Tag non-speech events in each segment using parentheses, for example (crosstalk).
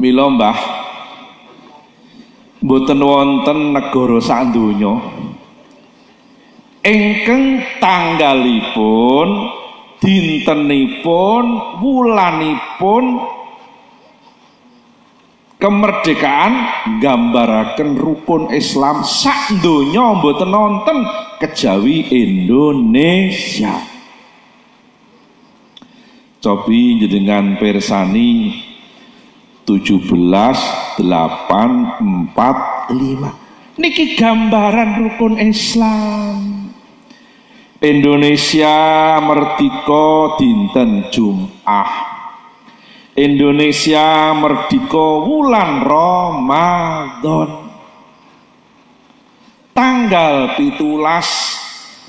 Mila Mbah mboten wonten negara sak donya. Ingkang tanggalipun dintenipun wulanipun kemerdekaan gambaraken rukun Islam sak donya mboten nonton kejawi Indonesia. Cobi jenengan persani 17.845 niki gambaran rukun Islam. Indonesia merdeka dinten Jum'ah. Indonesia merdeka wulan Ramadan. Tanggal pitulas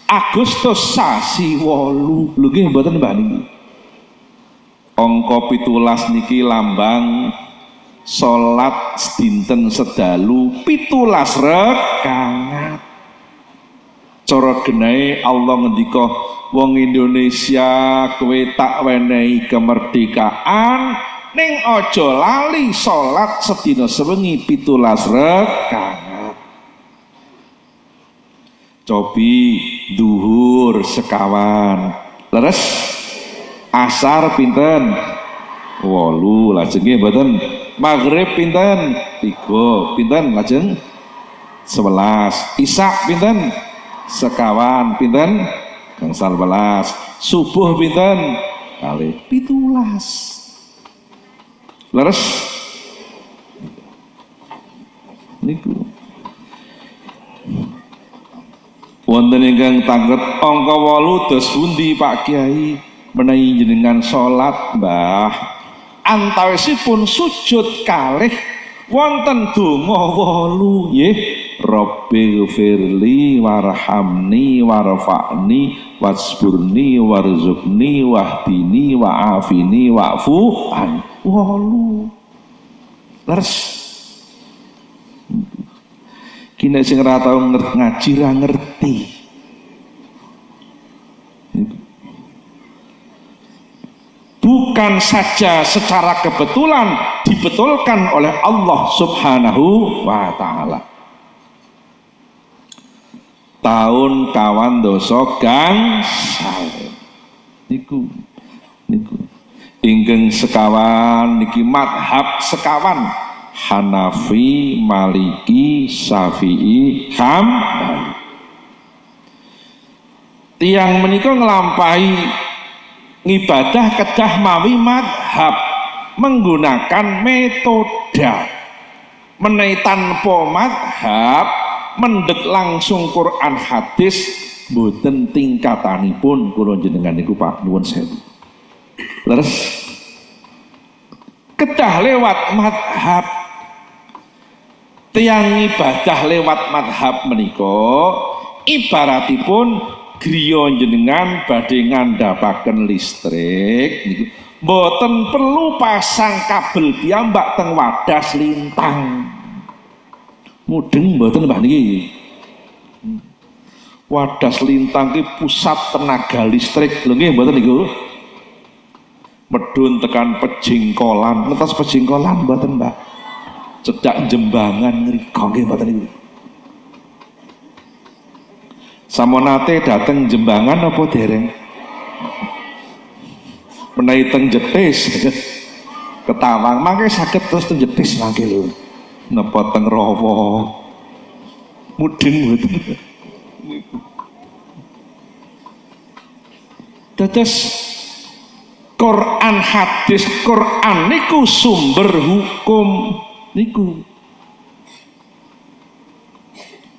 Agustus sasi wolu. Lho nggih mboten Mbak niki? Pitulas niki lambang salat dinten sedalu pitulas rekangat cara genahe Allah ngendika wong Indonesia kowe tak wenehi kemerdekaan ning aja lali salat sedina sewengi pitulas rekangat cobi duhur sekawan. Leres? Asar pinten? Wolu lajengnya mboten maghrib pinten? Tiga. Pinten? Lajeng? Sebelas. Isak pinten? Sekawan pinten? Gangsal belas subuh pinten? Kali pitulas. Leres? Niku. Wonten ingkang tangget angka 8 dos pundi Pak Kiai? Menawi jenengan salat Mbah antawisipun sujud kalih wonten donga 8 nggih. Rabbi firli warhamni warfa'ni wasburni warzukni wahdini wa'afini wa'fu an. Walu leres. Kini sing ora tau ngerti bukan saja secara kebetulan dibetulkan oleh Allah Subhanahu wa taala. Tahun kawan doso gangsal niku niku. Ingkang sekawan niki madhab sekawan. Hanafi, Maliki, Syafi'i, Hambali. Tiang menika ngelampahi ngibadah kedah mawi madhab menggunakan metode. Menai tanpa madhab mendek langsung Quran hadis boten tingkatanipun. Kula jenengan niku Pak. Nuwun sewu. Leres. Kedah lewat madhab. Tiang ibadah lewat madhab menika ibaratipun griya jenengan badhe ngandhapaken listrik niku. Mboten perlu pasang kabel piyambak teng wadas lintang. Mudeng mboten Mbah niki. Wadas lintang ki pusat tenaga listrik. Lho nggih mboten niku. Medun tekan pejingkolan. Ngetos pejingkolan mboten Mbah. Cedak jembangan ngriko nggih mboten niku Samonate dateng jembangan apa dereng? Menawi teng jetis. (laughs) Ketawang mangke sakit terus teng jetis mangke lho. Napa teng rawa? Mudeng mboten. Dados Quran hadis Quran niku sumber hukum niku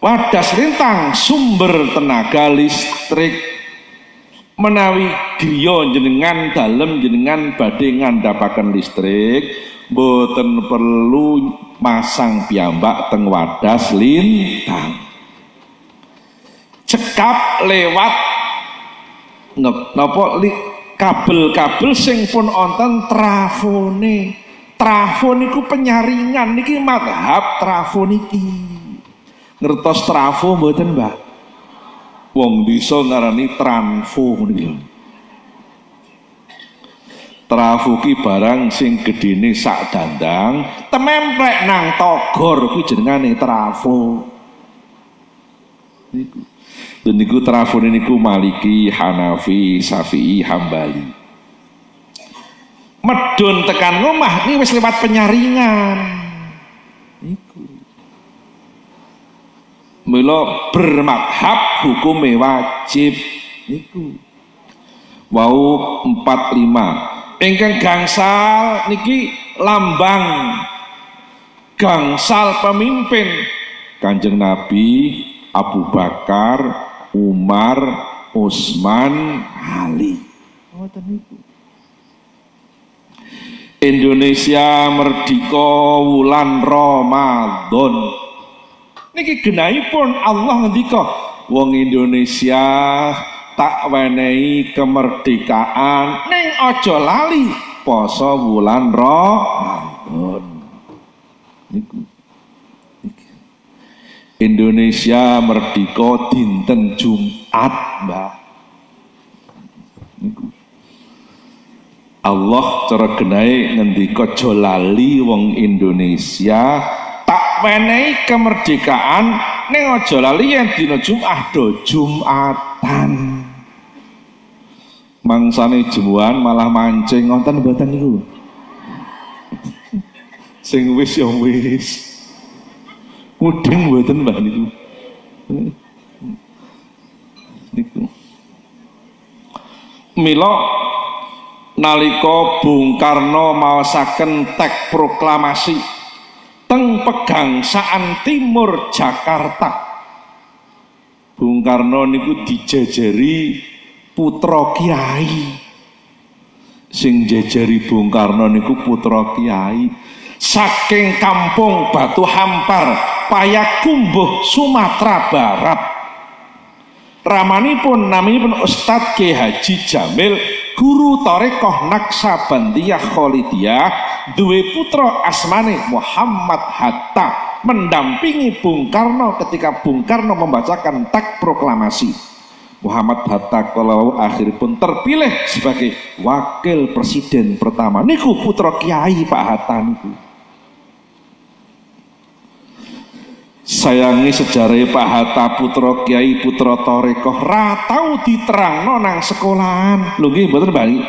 wadas lintang sumber tenaga listrik menawi griya jenengan dalem jenengan badhe ngandhapaken listrik boten perlu masang piyambak teng wadas lintang. Cekap lewat napa kabel-kabel sing pun onten trafone. Trafo niku penyaringan niki madhab trafo niki ngertos trafo mboten Mbak? Wong disa ngarani tranfo niki trafuki barang sing gedene sak dandang tememplek nang togor kuwi jenengane trafo. Niku. Dan niku trafo niku Maliki Hanafi Syafi'i Hambali. Medun tekan rumah ini wis lewat penyaringan. Niku Mula bermadhab hukume wajib. Niku. Wau 45 ingkang gangsal niki lambang. Gangsal pemimpin. Kanjeng Nabi Abu Bakar Umar Utsman Ali. Indonesia merdika wulan Ramadan niki pun Allah ngendika wong Indonesia tak wenehi kemerdekaan ning aja lali poso wulan Ramadan. Niku. Indonesia merdeka dinten Jumat Mbah niku. Allah cara genahe ngendika aja lali wong Indonesia tak wenehi kemerdekaan ning aja lali yen dina Jumat do Jumatan. Mangsane jemuan malah mancing ngonten mboten niku? Sing wis ya wis. Mudeng mboten Mbah niku. Niku. Mila nalika Bung Karno maosaken tek proklamasi teng pegangsaan timur Jakarta. Bung Karno niku dijajari putra kiai. Sing jejeri Bung Karno niku putra kiai. Saking kampung Batu Hampar Payakumbuh Sumatera Barat ramanipun naminipun Ustadz Ki Haji Jamil guru Torekoh Naksabandiyah Kholidiyah duwe putra asmane Muhammad Hatta mendampingi Bung Karno ketika Bung Karno membacakan tak proklamasi. Muhammad Hatta kalau akhiripun terpilih sebagai wakil presiden pertama. Niku putra kiai Pak Hatta niku sayangi sejarah Pak Hatta putra kiai putra torekoh. Ratau diterang nang sekolahan. Lho nggih mboten balik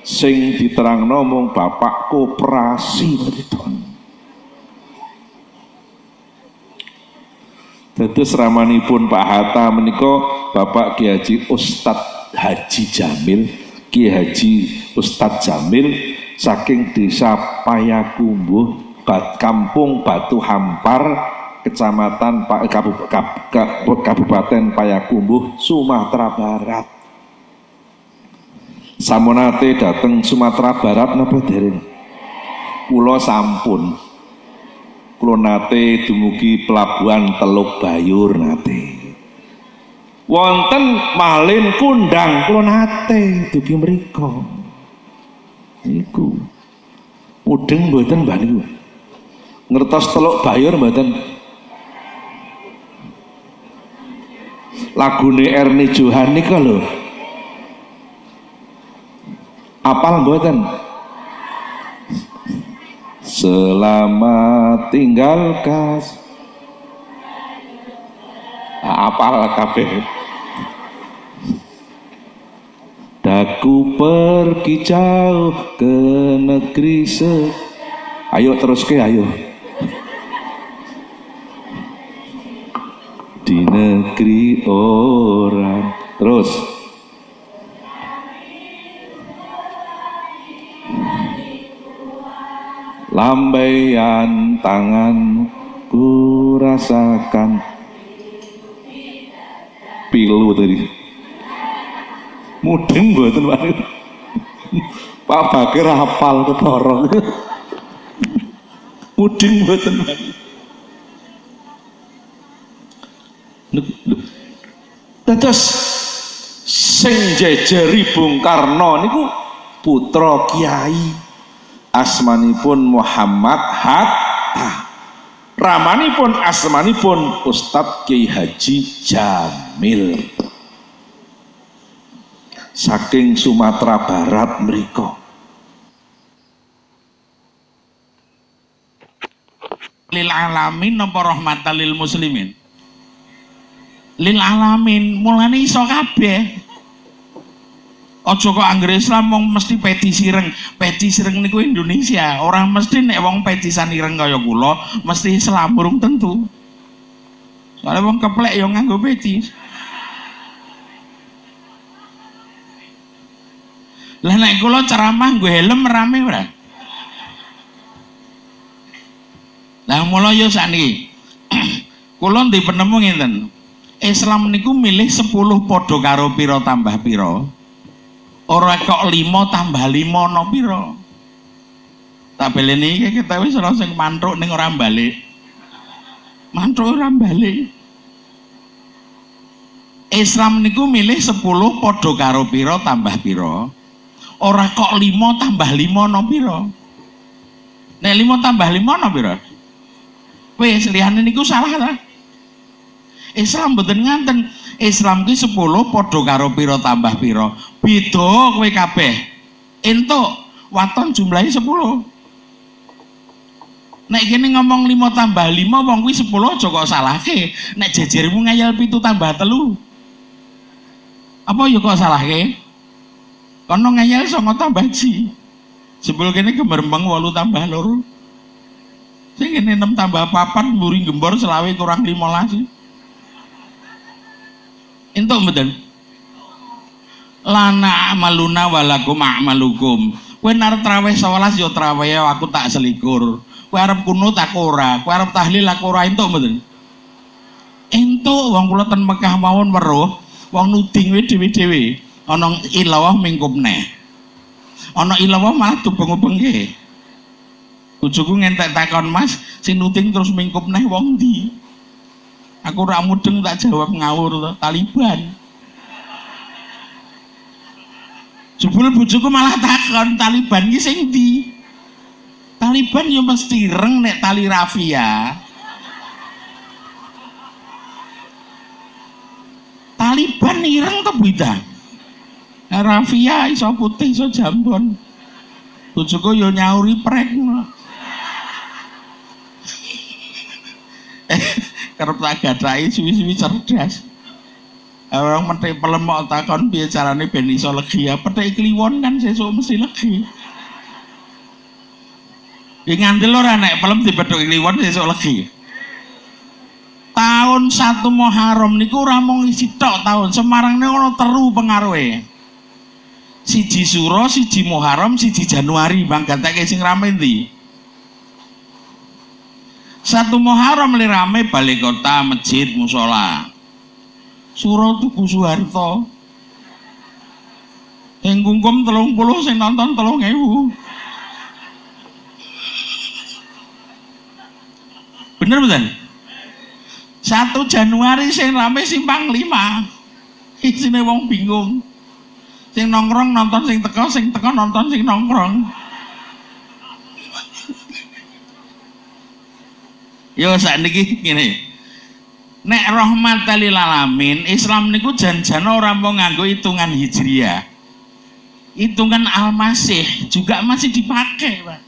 sing diterang mung bapak koperasi betul Dados ramanipun Pak Hatta menika Bapak Ki Haji Haji Jamil. Ki Haji Jamil saking desa Payakumbuh Kampung Batu Hampar Kecamatan Kabupaten Payakumbuh Sumatera Barat. Samonate dateng Sumatera Barat napa dereng Kula sampun. Kula nate dumugi pelabuhan Teluk Bayur nate. Wonten malin kundang kula nate dugi mriku. Niku mudeng mboten niku. Ngertos Teluk Bayur mboten lagune Erni Johan nika lho apal mboten Selamat tinggal kas. Apal kabeh. Daku pergi jauh ke negeri se. Ayo terus ke ayo. Di negeri orang. Terus. lambaian tangan ku rasakan. Pilu tadi. Mudeng buatan Pak. Pak Bakir hafal ketorong mudeng buatan Pak Terus sing jejeri Bung Karno niku putra kiai asmanipun Muhammad Hatta. Ramanipun asmanipun Ustadz Kiai Haji Jamil. Saking Sumatera Barat mereka lil alamin napa rahmatan lil muslimin? Lil alamin mulane iso kabeh Ojo kok anggere Islam wong mesti peti sireng. Peti sireng niku Indonesia. Orang mesti nek wong petisan ireng kaya kula mesti Islam burung tentu. Soalnya wong keplek yang nganggo peti. Lah nek kula ceramah gue helm rame ora? Lah mula yo sakniki. (clears throat) kula ndi penemu. Islam niku milih 10 padha karo pira tambah pira. Ora kok 5 tambah 5 no pira. Tak beleni kita wis ora sing mantuk ning ora balik. Mantuk ora balik. Islam niku milih 10 padha karo pira tambah pira. Ora kok 5 tambah 5 no pira. Nek 5 tambah 5 no pira? Wis liyane niku salah ta? Islam mboten nganten. Islam ki 10 padha karo pira tambah pira. Beda kowe kabeh. Entuk waton jumlahe 10. Nek kene ngomong 5 tambah 5 wong kuwi 10 aja kok salahke. Nek jejermu ngayal pitu tambah telu. Apa ya kok salahke? Kono ngayal songo tambah ji. Sebel kene gemerembeng 8 tambah loro. Sing kene 6 tambah 4 mburi gembor selawe kurang 15. Entuk mboten? Lana amaluna walakum a'malukum. Kowe arep traweh 11 ya traweh aku tak selikur. Kowe arep kunut aku ora, kowe arep tahlil aku ora entuk mboten? Entuk wong kula ten Mekah mawon weruh, wong nuding we dhewe-dhewe. Ana ilawah mingkup neh. Ana ilawah malah tubeng-ubengke. Bojoku ngentek takon Mas, sing nuding terus mingkup neh wong ndi? Aku ora mudeng tak jawab ngawur to, Taliban. Jebul bojoku malah takon Taliban ki sing ndi? Taliban yo mesti reng nek tali rafia. Taliban ireng to bida. Rafia iso putih iso jambon. Bojoku yo nyauri prek. Eh, kerep tak gadai suwi-suwi cerdas. Orang metik pelemok takon piye carane ben iso legi ya petik kliwon kan sesuk mesti legi. Ya ngandel ora nek pelem dipethuk kliwon sesuk legi. Tahun satu Muharram niku ora mung isi tok tahun Semarang niku ana teru pengaruhe. Siji Suro, siji Muharram, siji Januari Bang gatake sing rame ndi? Satu Muharram li rame balik kota, masjid, musola. Suro tuku Soeharto. Yang kungkum telung puluh, sing nonton telung ewu. Bener betul? Satu Januari sing rame simpang lima. Isine wong bingung. Sing nongkrong nonton sing teko, sing teko nonton sing nongkrong. Yo saat niki gini. Nek rahmatan lil alamin, Islam niku jan-jan ora mau nganggo hitungan hijriah. Hitungan Al-Masih juga masih dipakai, Pak.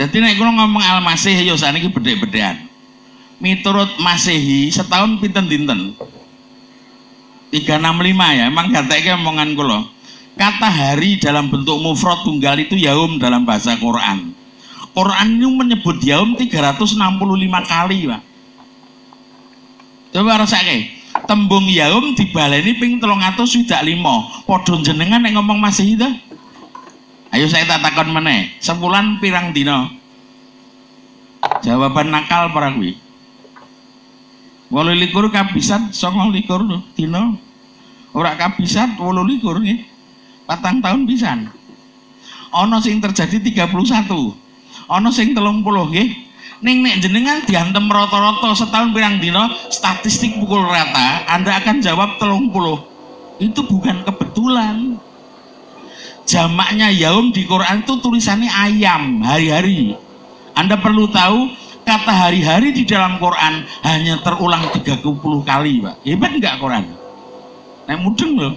Jadi nek kula ngomong Al-Masih yo sakniki bedhek-bedhekan. Miturut Masehi setahun pinten dinten? 365 ya, emang katanya omongan kula. Kata hari dalam bentuk mufrad tunggal itu yaum dalam bahasa Quran. Quran ini menyebut yaum 365 kali, Pak. Coba rasake. Tembung yaum dibaleni ping 305. Padha jenengan nek ngomong masih itu. Ayo saya tak takon meneh. Sebulan pirang dino? Jawaban nakal para kuwi. Wolu likur kabisan songo likur dino. Ora kabisan likur nggih. Patang tahun pisan. Ana sing terjadi 31. Ana sing 30 nggih. Ning nek jenengan diantem rata-rata setahun pirang dino statistik pukul rata, Anda akan jawab 30. Itu bukan kebetulan. Jamaknya yaum di Quran itu tulisannya ayam, hari-hari. Anda perlu tahu kata hari-hari di dalam Quran hanya terulang 30 kali, Pak. Hebat enggak Quran? Nek mudeng loh.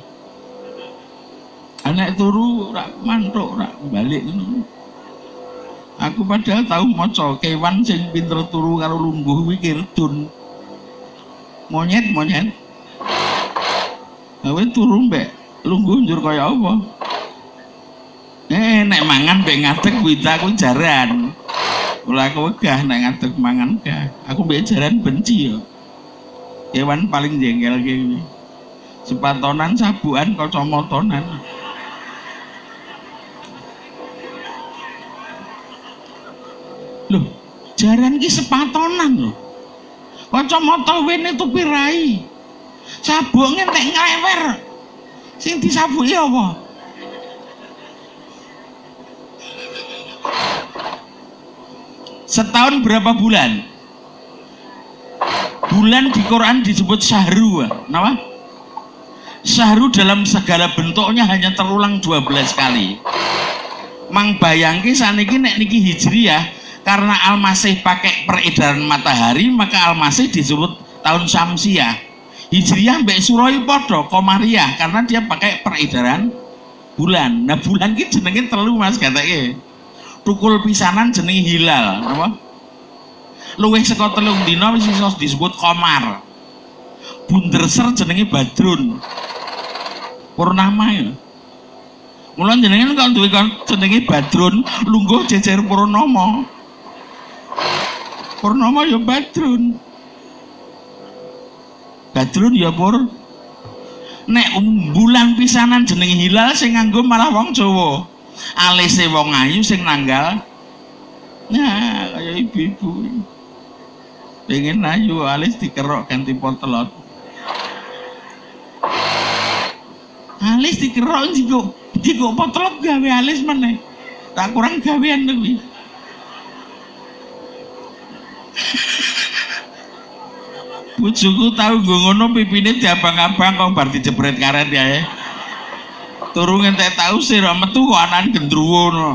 Anak turu rak mantuk rak balik. Aku padahal tahu maca kewan sing pinter turu karo lungguh kuwi kirdun. Monyet monyet. Gawe turu mbek lungguh njur kaya apa? Eh nek mangan mbek ngadeg kuwi aku jaran. Kula aku wegah nek ngadeg mangan gah. Aku mbek jaran benci yo. Kewan paling jengkel kuwi. Sepatonan sabuan kacamatanan. Loh, jaran ki sepatonan loh. Kacamata wene tupi rai. Sabuk ngentek nglewer. Sing disabuki apa? Setahun berapa bulan? Bulan di Quran disebut syahru. Kenapa? Syahru dalam segala bentuknya hanya terulang 12 kali. Mang bayangke saniki nek niki hijriyah karena Al-Masih pakai peredaran matahari maka Al-Masih disebut tahun Syamsiah Hijriyah mbak Suroi podo Komariah karena dia pakai peredaran bulan. Nah bulan ini jenengin telu mas katanya. Tukul pisanan jeneng hilal apa? luweh saka telung dina disebut komar. Bunderser jenenge badrun. Purnama ya. Mulan jenengan kalau duwe jenenge Badrun, lungguh jejer Purnomo. Purnomo ya Badrun. Badrun ya Pur. Nek bulan pisanan jenenge hilal sing nganggo malah wong Jawa. Alise wong ayu sing nanggal. Nah, kaya ibu-ibu. Pengen ayu alis dikerok ganti potelot. Alis dikerok njiko njiko potelot gawe alis meneh. Tak kurang gawean kuwi. Bojoku tahu nggo ngono pipine diabang-abang kok bar dijebret karet ya. Turu ngentek tahu sih metu kok anan gendruwo no.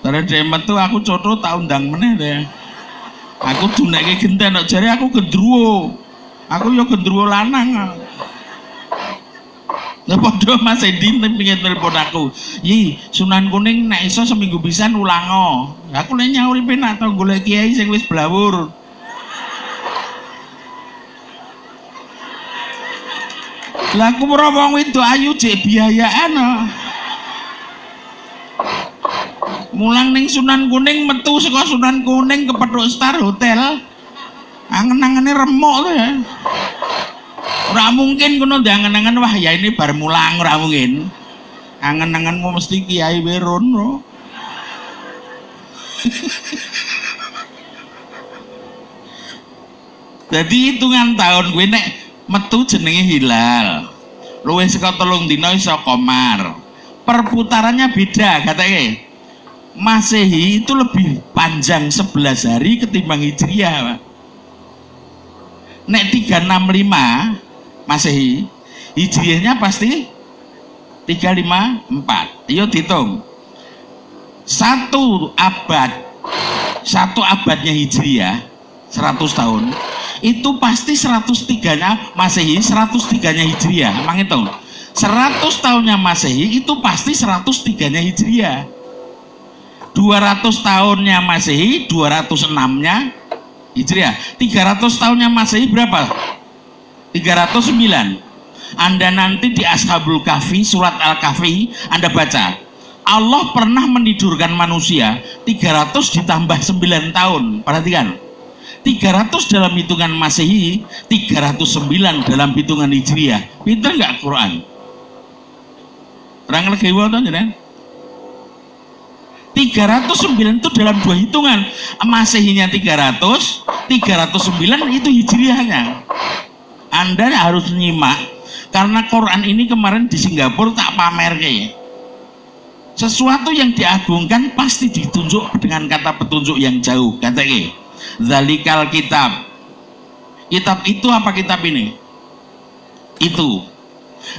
Bare dhewe metu aku cotho tak undang meneh deh. Aku dunekke genten kok jare aku gendruwo. Aku yo gendruwo lanang. Lah Mas Edi pengen telepon aku. Yi, Sunan Kuning nek iso seminggu pisan ulango. Aku nek nyauripe nak tau golek kiai sing wis blawur. Lah aku ora wong wedok ayu jek biayaan. ah. Mulang ning Sunan Kuning metu saka Sunan Kuning ke Petruk Star Hotel. Angen-angene remuk to ya. Ora mungkin kono diangen-angen wah ya ini bar mulang ora mungkin. Angen-angenmu mesti Kiai Werono. (laughs) Jadi hitungan tahun gue nek metu jenenge hilal. Luwih saka telung dina iso komar. Perputarannya beda katanya. Masehi itu lebih panjang 11 hari ketimbang Hijriah, Pak. Nek 365 Masehi, Hijriahnya pasti 354. Yo dihitung. Satu abad satu abadnya Hijriah 100 tahun itu pasti 103 nya Masehi 103 nya Hijriah emang itu 100 tahunnya Masehi itu pasti 103 nya Hijriah 200 tahunnya Masehi 206 nya Hijriah 300 tahunnya Masehi berapa? 309 Anda nanti di Ashabul Kahfi surat Al-Kahfi Anda baca Allah pernah menidurkan manusia 300 ditambah 9 tahun perhatikan 300 dalam hitungan Masehi, 309 dalam hitungan Hijriah. Pinter nggak Quran? Orang lagi wadah kan? 309 itu dalam dua hitungan. Masehinya 300, 309 itu Hijriahnya. Anda harus nyimak karena Quran ini kemarin di Singapura tak pamer kayak sesuatu yang diagungkan pasti ditunjuk dengan kata petunjuk yang jauh katanya Zalikal kitab. Kitab itu apa kitab ini? Itu.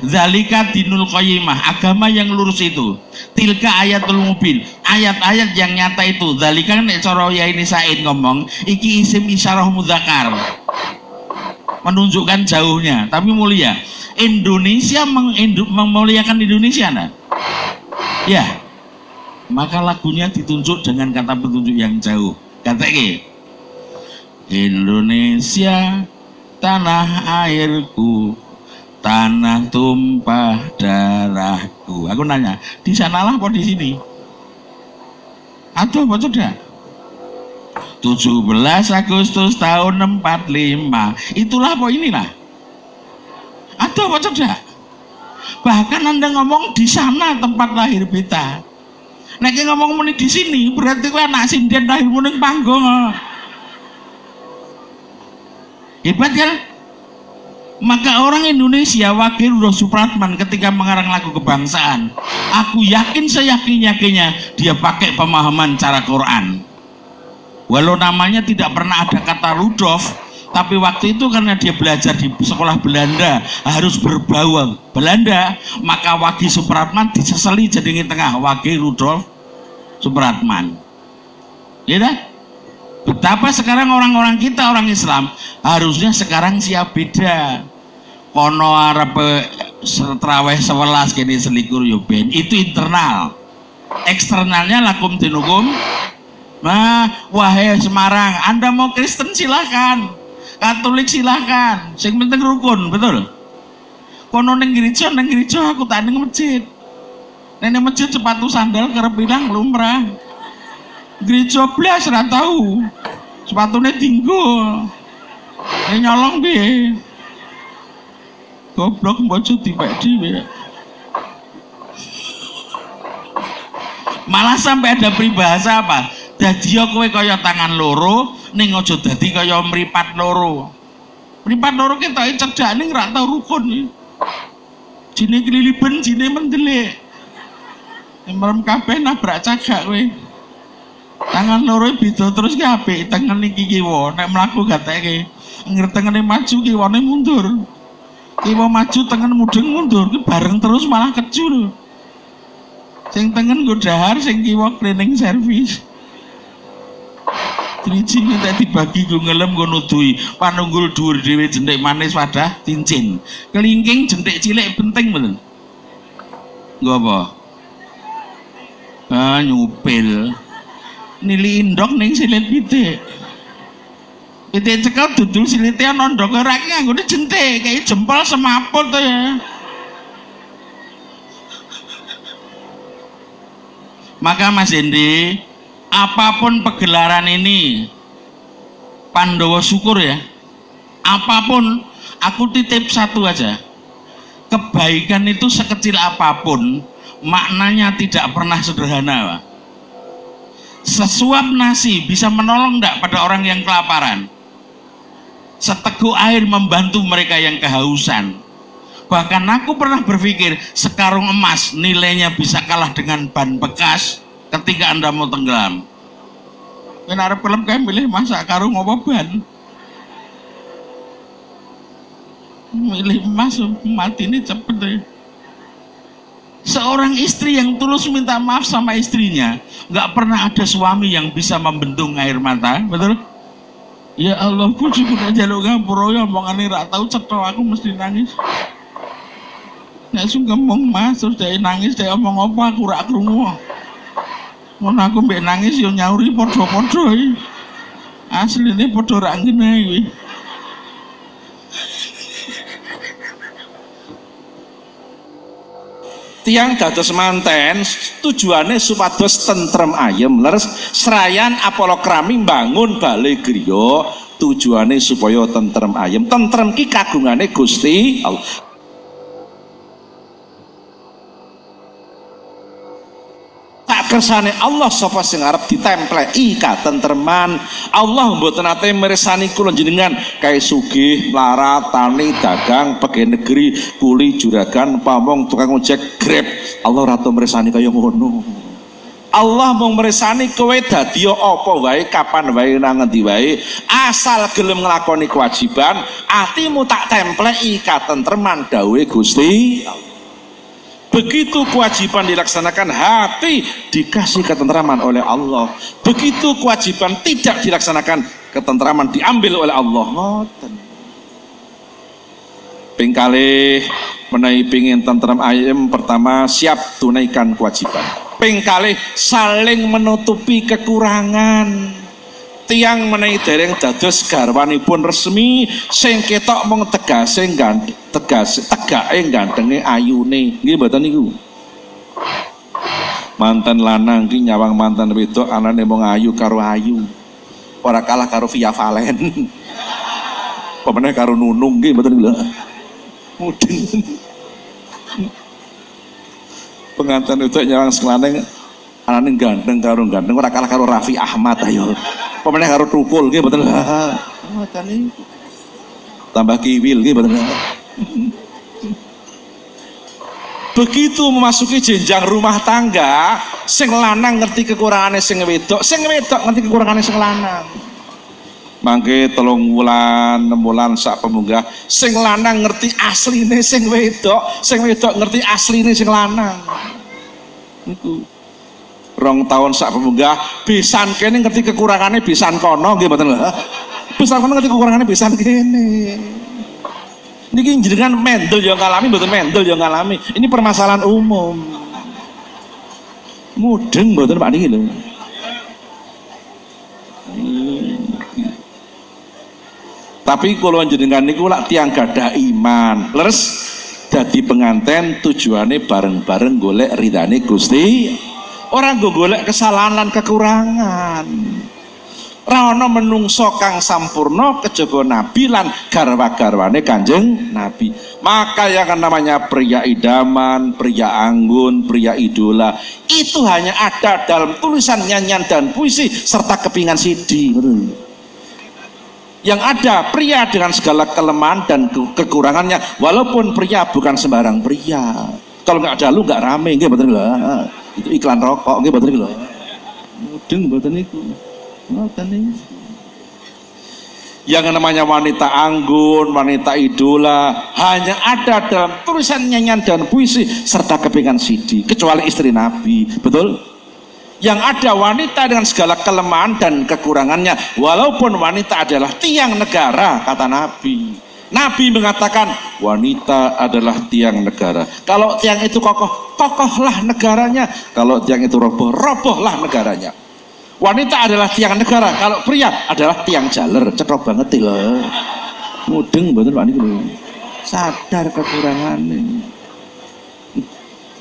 Zalika dinul qayyimah, agama yang lurus itu. Tilka ayatul mubin, ayat-ayat yang nyata itu. Zalika kan cara ya ini Said ngomong, iki isim isyarah mudzakkar. Menunjukkan jauhnya, tapi mulia. Indonesia mengindu, memuliakan Indonesia nah? Ya. maka lagunya ditunjuk dengan kata petunjuk yang jauh. Kata Indonesia tanah airku tanah tumpah darahku aku nanya di sanalah apa di sini atau apa sudah 17 Agustus tahun 45 itulah apa inilah atau apa sudah bahkan anda ngomong di sana tempat lahir beta Nek ngomong muni di sini berarti kowe anak sinden lahir ning panggung. Hebat kan? Maka orang Indonesia wakil Rudolf Supratman ketika mengarang lagu kebangsaan, aku yakin seyakin-yakinnya dia pakai pemahaman cara Quran. Walau namanya tidak pernah ada kata Rudolf, tapi waktu itu karena dia belajar di sekolah Belanda harus berbau. Belanda, maka Wagi Supratman disesali jadi tengah. Wagi Rudolf Supratman. Ya? Betapa sekarang orang-orang kita orang Islam harusnya sekarang siap beda. Kono arep traweh sewelas kini selikur yo ben. Itu internal. Eksternalnya lakum dinukum nah wahai Semarang anda mau Kristen silahkan Katolik silahkan sing penting rukun betul? Kono neng gereja neng gereja aku tak neng masjid. Neng masjid sepatu sandal kerap bilang lumrah. Gereja belas ora tahu sepatunya tinggal ini nyolong bi goblok mbocot dipek dhewe malah sampai ada peribahasa apa dadi kowe kaya tangan loro ning aja dadi kaya mripat loro. Mripat loro ketoke cedak ning ra tau rukun. Jine keliliben jine mendelik. Merem kabeh nabrak cagak kowe. Tangan loro beda terus ki apik tengen iki kiwa. Nek mlaku gateke ngertengene maju kiwane mundur. Kiwa maju tengen mudeng mundur ki bareng terus malah kecu lho sing tengen nggo dahar sing kiwa cleaning service Driji minta dibagi gue ngelem gue nutui panunggul dhuwur dhewe jentik manis wadah cincin. Kelingking jentik cilik penting bener gue apa? Ah nyupil. Nili indok ning silit pitik. Pitik cekel dudul silite ana ndok ora ki anggone jentik. Kayak jempol semaput to ya. Maka Mas Hendi, apa pun pegelaran ini, Pandowo syukur ya. Apa pun, aku titip satu aja. Kebaikan itu sekecil apa pun, maknanya tidak pernah sederhana. Sesuap nasi bisa menolong enggak pada orang yang kelaparan? seteguk air membantu mereka yang kehausan. Bahkan aku pernah berpikir sekarung emas nilainya bisa kalah dengan ban bekas ketika Anda mau tenggelam. Kenapa film kayak milih masa karung apa ban? Milih emas mati ini cepet deh. Seorang istri yang tulus minta maaf sama istrinya, nggak pernah ada suami yang bisa membendung air mata, betul? Ya Allah, puji kuda jaluk ngapura ya omongane rak tau cetha aku mesti nangis. Nek sungkemong Mas terus dia nangis dia omong apa aku rak. Mun aku mbek nangis yo nyauri padha-padha iki. Asline padha rak ngene iki. tiang dados manten tujuannya supados tentrem ayem leres serayan apolokrami bangun balai griya tujuannya supaya tentrem ayem tentrem ki kagungane Gusti Allah kersane Allah sapa sing arep ditempleki katentreman Allah mboten nate mirsani kula jenengan kae sugih melarat tani dagang pegawai negeri kuli juragan pamong tukang ojek grab. Allah ratu mirsani kaya ngono. Allah mau meresani kowe dadi apa wae kapan wae nang ngendi wae. Asal gelem nglakoni kewajiban atimu tak templeki katentreman dawuhe Gusti Allah Begitu kewajiban dilaksanakan hati dikasih ketentraman oleh Allah. Begitu kewajiban tidak dilaksanakan ketentraman diambil oleh Allah. Ngoten. Pingkali menaik pingin tentram ayam pertama siap tunaikan kewajiban. ping kalih saling menutupi kekurangan tiang menawi dereng dados garwanipun resmi sing ketok mung tegase ganteng tegas tegake gantenge ayune. Nggih mboten niku? Mantan lanang ki nyawang mantan wedok anane mung ayu karo ayu. Ora kalah karo Via Valen. (laughs) Pemenang karo Nunung nggih mboten niku mudeng. (laughs) Pengantin wedok nyawang selaneng anane ganteng karo ganteng ora kalah karo Raffi Ahmad ayo. Pemenang karo Tukul nggih ngoten niku tambah kiwil nggih mboten. Begitu memasuki jenjang rumah tangga sing lanang ngerti kekurangannya sing wedok sing wedok ngerti kekurangannya sing lanang. Mangke telung wulan enam wulan sak pemunggah sing lanang ngerti asline sing wedok sing wedok ngerti asline sing lanang. Itu rong tahun sak pemunggah bisan kene ngerti kekurangannya bisan kono nggih mboten lho bisan kono ngerti kekurangannya bisan kene Niki jenengan mendel yang ngalami betul mendel yang ngalami. Ini permasalahan umum. Mudeng betul Pak niki lho. Tapi kalau jenengan niku lak tiang gadah iman, leres jadi penganten tujuannya bareng-bareng golek ridane Gusti. Orang gue golek kesalahan dan kekurangan. Rano menungso kang sampurno kejaba nabi lan garwa-garwane kanjeng nabi. Maka yang namanya pria idaman pria anggun pria idola itu hanya ada dalam tulisan nyanyian dan puisi serta kepingan sidi. Yang ada pria dengan segala kelemahan dan ke kekurangannya walaupun pria bukan sembarang pria. Kalau nggak ada lu nggak rame gitu betul lah itu iklan rokok gitu betul lah mudeng betul itu yang namanya wanita anggun, wanita idola hanya ada dalam tulisan nyanyian dan puisi serta kepingan sidi kecuali istri Nabi, betul? Yang ada wanita dengan segala kelemahan dan kekurangannya walaupun wanita adalah tiang negara kata Nabi. Nabi mengatakan wanita adalah tiang negara. Kalau tiang itu kokoh, kokohlah negaranya. Kalau tiang itu roboh, robohlah negaranya. Wanita adalah tiang negara, kalau pria adalah tiang jaler. Cetok banget loh. Mudeng betul Pak niku Sadar kekurangan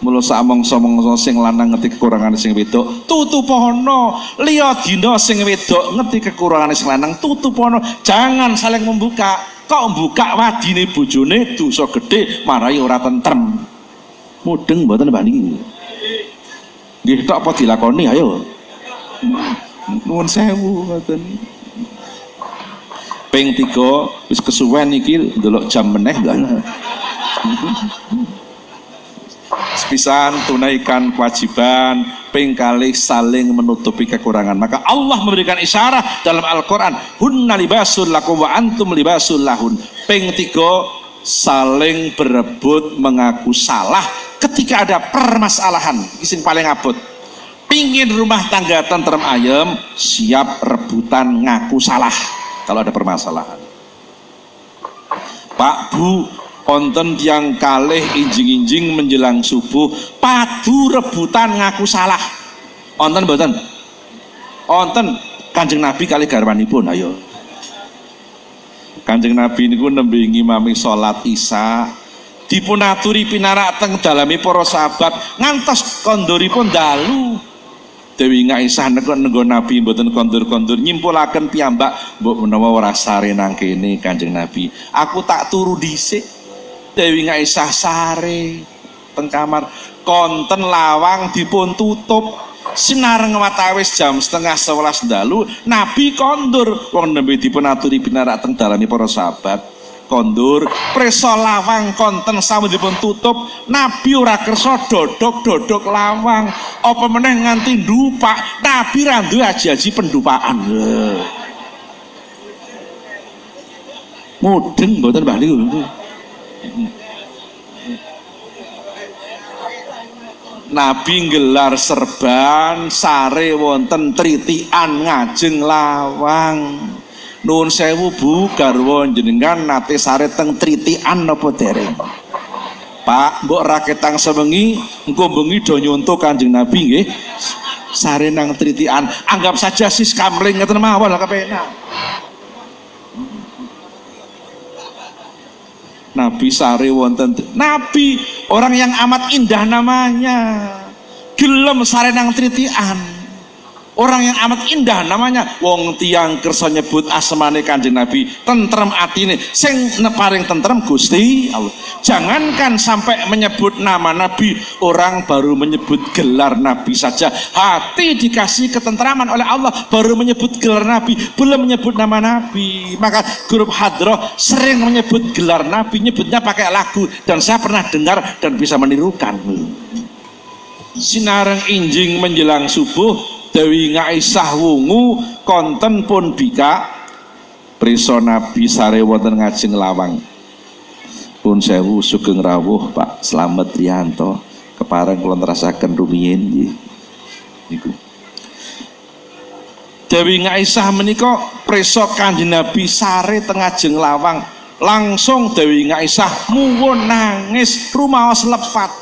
Mula samong somong sing lanang ngerti kekurangan sing wedok, tutupono. Liya dina sing wedok ngerti kekurangan sing lanang, tutupono. Jangan saling membuka. Kok buka wadine bojone dosa gede marai ora tentrem. Mudeng mboten Pak niki. Nggih tok apa dilakoni ayo nuwun sewu ngoten ping tiga wis kesuwen iki ndelok jam meneh Sepisan tunaikan kewajiban, ping kali saling menutupi kekurangan. Maka Allah memberikan isyarat dalam Al-Quran, hunna libasul lakum wa antum libasul lahun. Ping tiga, saling berebut mengaku salah ketika ada permasalahan. Isin paling abot pingin rumah tangga tentrem ayam siap rebutan ngaku salah kalau ada permasalahan Pak Bu konten yang kalih injing-injing menjelang subuh padu rebutan ngaku salah. Onten boten onten kanjeng Nabi kali garwanipun? Ayo. Kanjeng Nabi ini pun nembe ngimami sholat isya dipunaturi pinarak teng dalami para sahabat ngantos kondoripun dalu. Dewi Ngaisah nego nego Nabi mboten kondur-kondur nyimpulaken piyambak mbok menawa ora sare nang kene Kanjeng Nabi. Aku tak turu dhisik. Dewi Ngaisah sare teng kamar. Konten lawang dipun tutup. Sinar ngwatawis jam setengah sebelas dalu Nabi kondur. Wong nembe dipun aturi pinarak teng dalane para sahabat. Kondur. Preso lawang konten dipun tutup. Nabi ora kersa dodok dodok lawang. Apa meneh nganti ndupak? Nabi randu aji-aji pendupaan mudeng Mbah niku Nabi gelar serban sare wonten tritian ngajeng lawang Nuwun sewu Bu garwa jenengan nate sare teng tritian napa dereng? Pak, mbok raketang sewengi, engko bengi do nyonto Kanjeng Nabi nggih. Sare nang tritian, anggap saja sis kamling ngeten mawon lah kepenak. Nabi sare wonten Nabi orang yang amat indah namanya. Gelem sare nang tritian orang yang amat indah namanya. Wong tiang kersa nyebut asmane kanjeng Nabi tentrem atine sing neparing tentrem Gusti Allah. Jangankan sampai menyebut nama Nabi orang baru menyebut gelar Nabi saja. Hati dikasih ketentraman oleh Allah baru menyebut gelar Nabi. Belum menyebut nama Nabi. Maka grup hadroh sering menyebut gelar Nabi nyebutnya pakai lagu. Dan saya pernah dengar dan bisa menirukan sinarang injing menjelang subuh Dewi Ngaisah wungu konten pun bika Priso Nabi sare wonten ngajeng lawang. Pun sewu sugeng rawuh Pak. Slamet Rianto. Kepareng kula nerasaken rumiyin niku. Dewi Ngaisah menika preso Kanjeng Nabi sare tengah jeng lawang. Langsung Dewi Ngaisah muwun nangis rumaos lepat.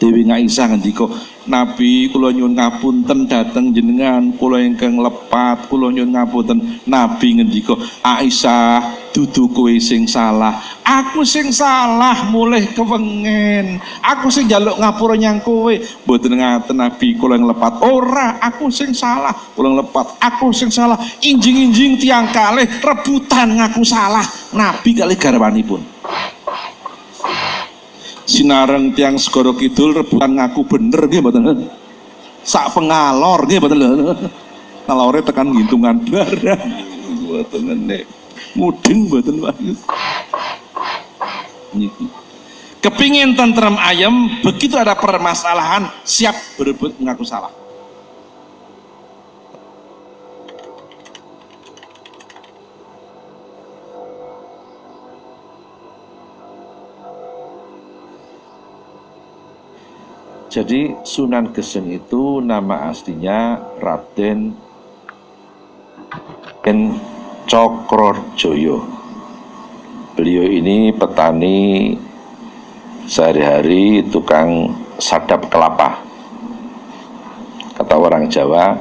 Dewi Ngaisah ngendika Nabi kula nyuwun ngapunten dateng jenengan kula ingkang lepat kula nyuwun ngapunten. Nabi ngendika Aisyah dudu kowe sing salah. Aku sing salah mulih kewengen. Aku sing njaluk ngapura nyang kowe. Mboten ngaten Nabi kula lepat. Ora aku sing salah. Kula lepat. Aku sing salah. Injing-injing tiang kalih rebutan ngaku salah. Nabi kali garwanipun sinareng tiang segoro kidul rebutan ngaku bener nggih mboten? Sak pengalor nggih mboten? Ngalore tekan ngitungan barang mboten nek mudeng mboten niki. Kepingin tentrem ayam begitu ada permasalahan siap berebut mengaku salah Jadi Sunan Geseng itu nama aslinya Raden Ken Cokrojoyo. Beliau ini petani sehari-hari tukang sadap kelapa. Kata orang Jawa,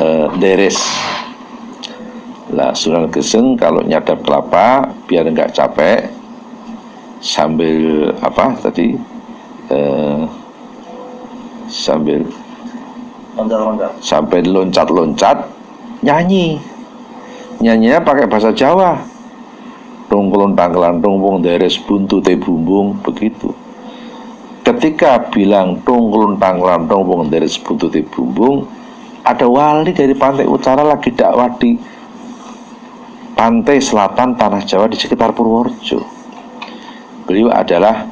eh, deres. Lah Sunan Geseng kalau nyadap kelapa biar enggak capek sambil apa tadi eh, sambil sampai loncat-loncat nyanyi. Nyanyinya pakai bahasa Jawa. Tungkulun tangkelantung wong deres buntu te bumbung begitu. Ketika bilang tungkulun tangkelantung wong deres buntu te bumbung ada wali dari pantai utara lagi dakwah di pantai selatan tanah Jawa di sekitar Purworejo. Beliau adalah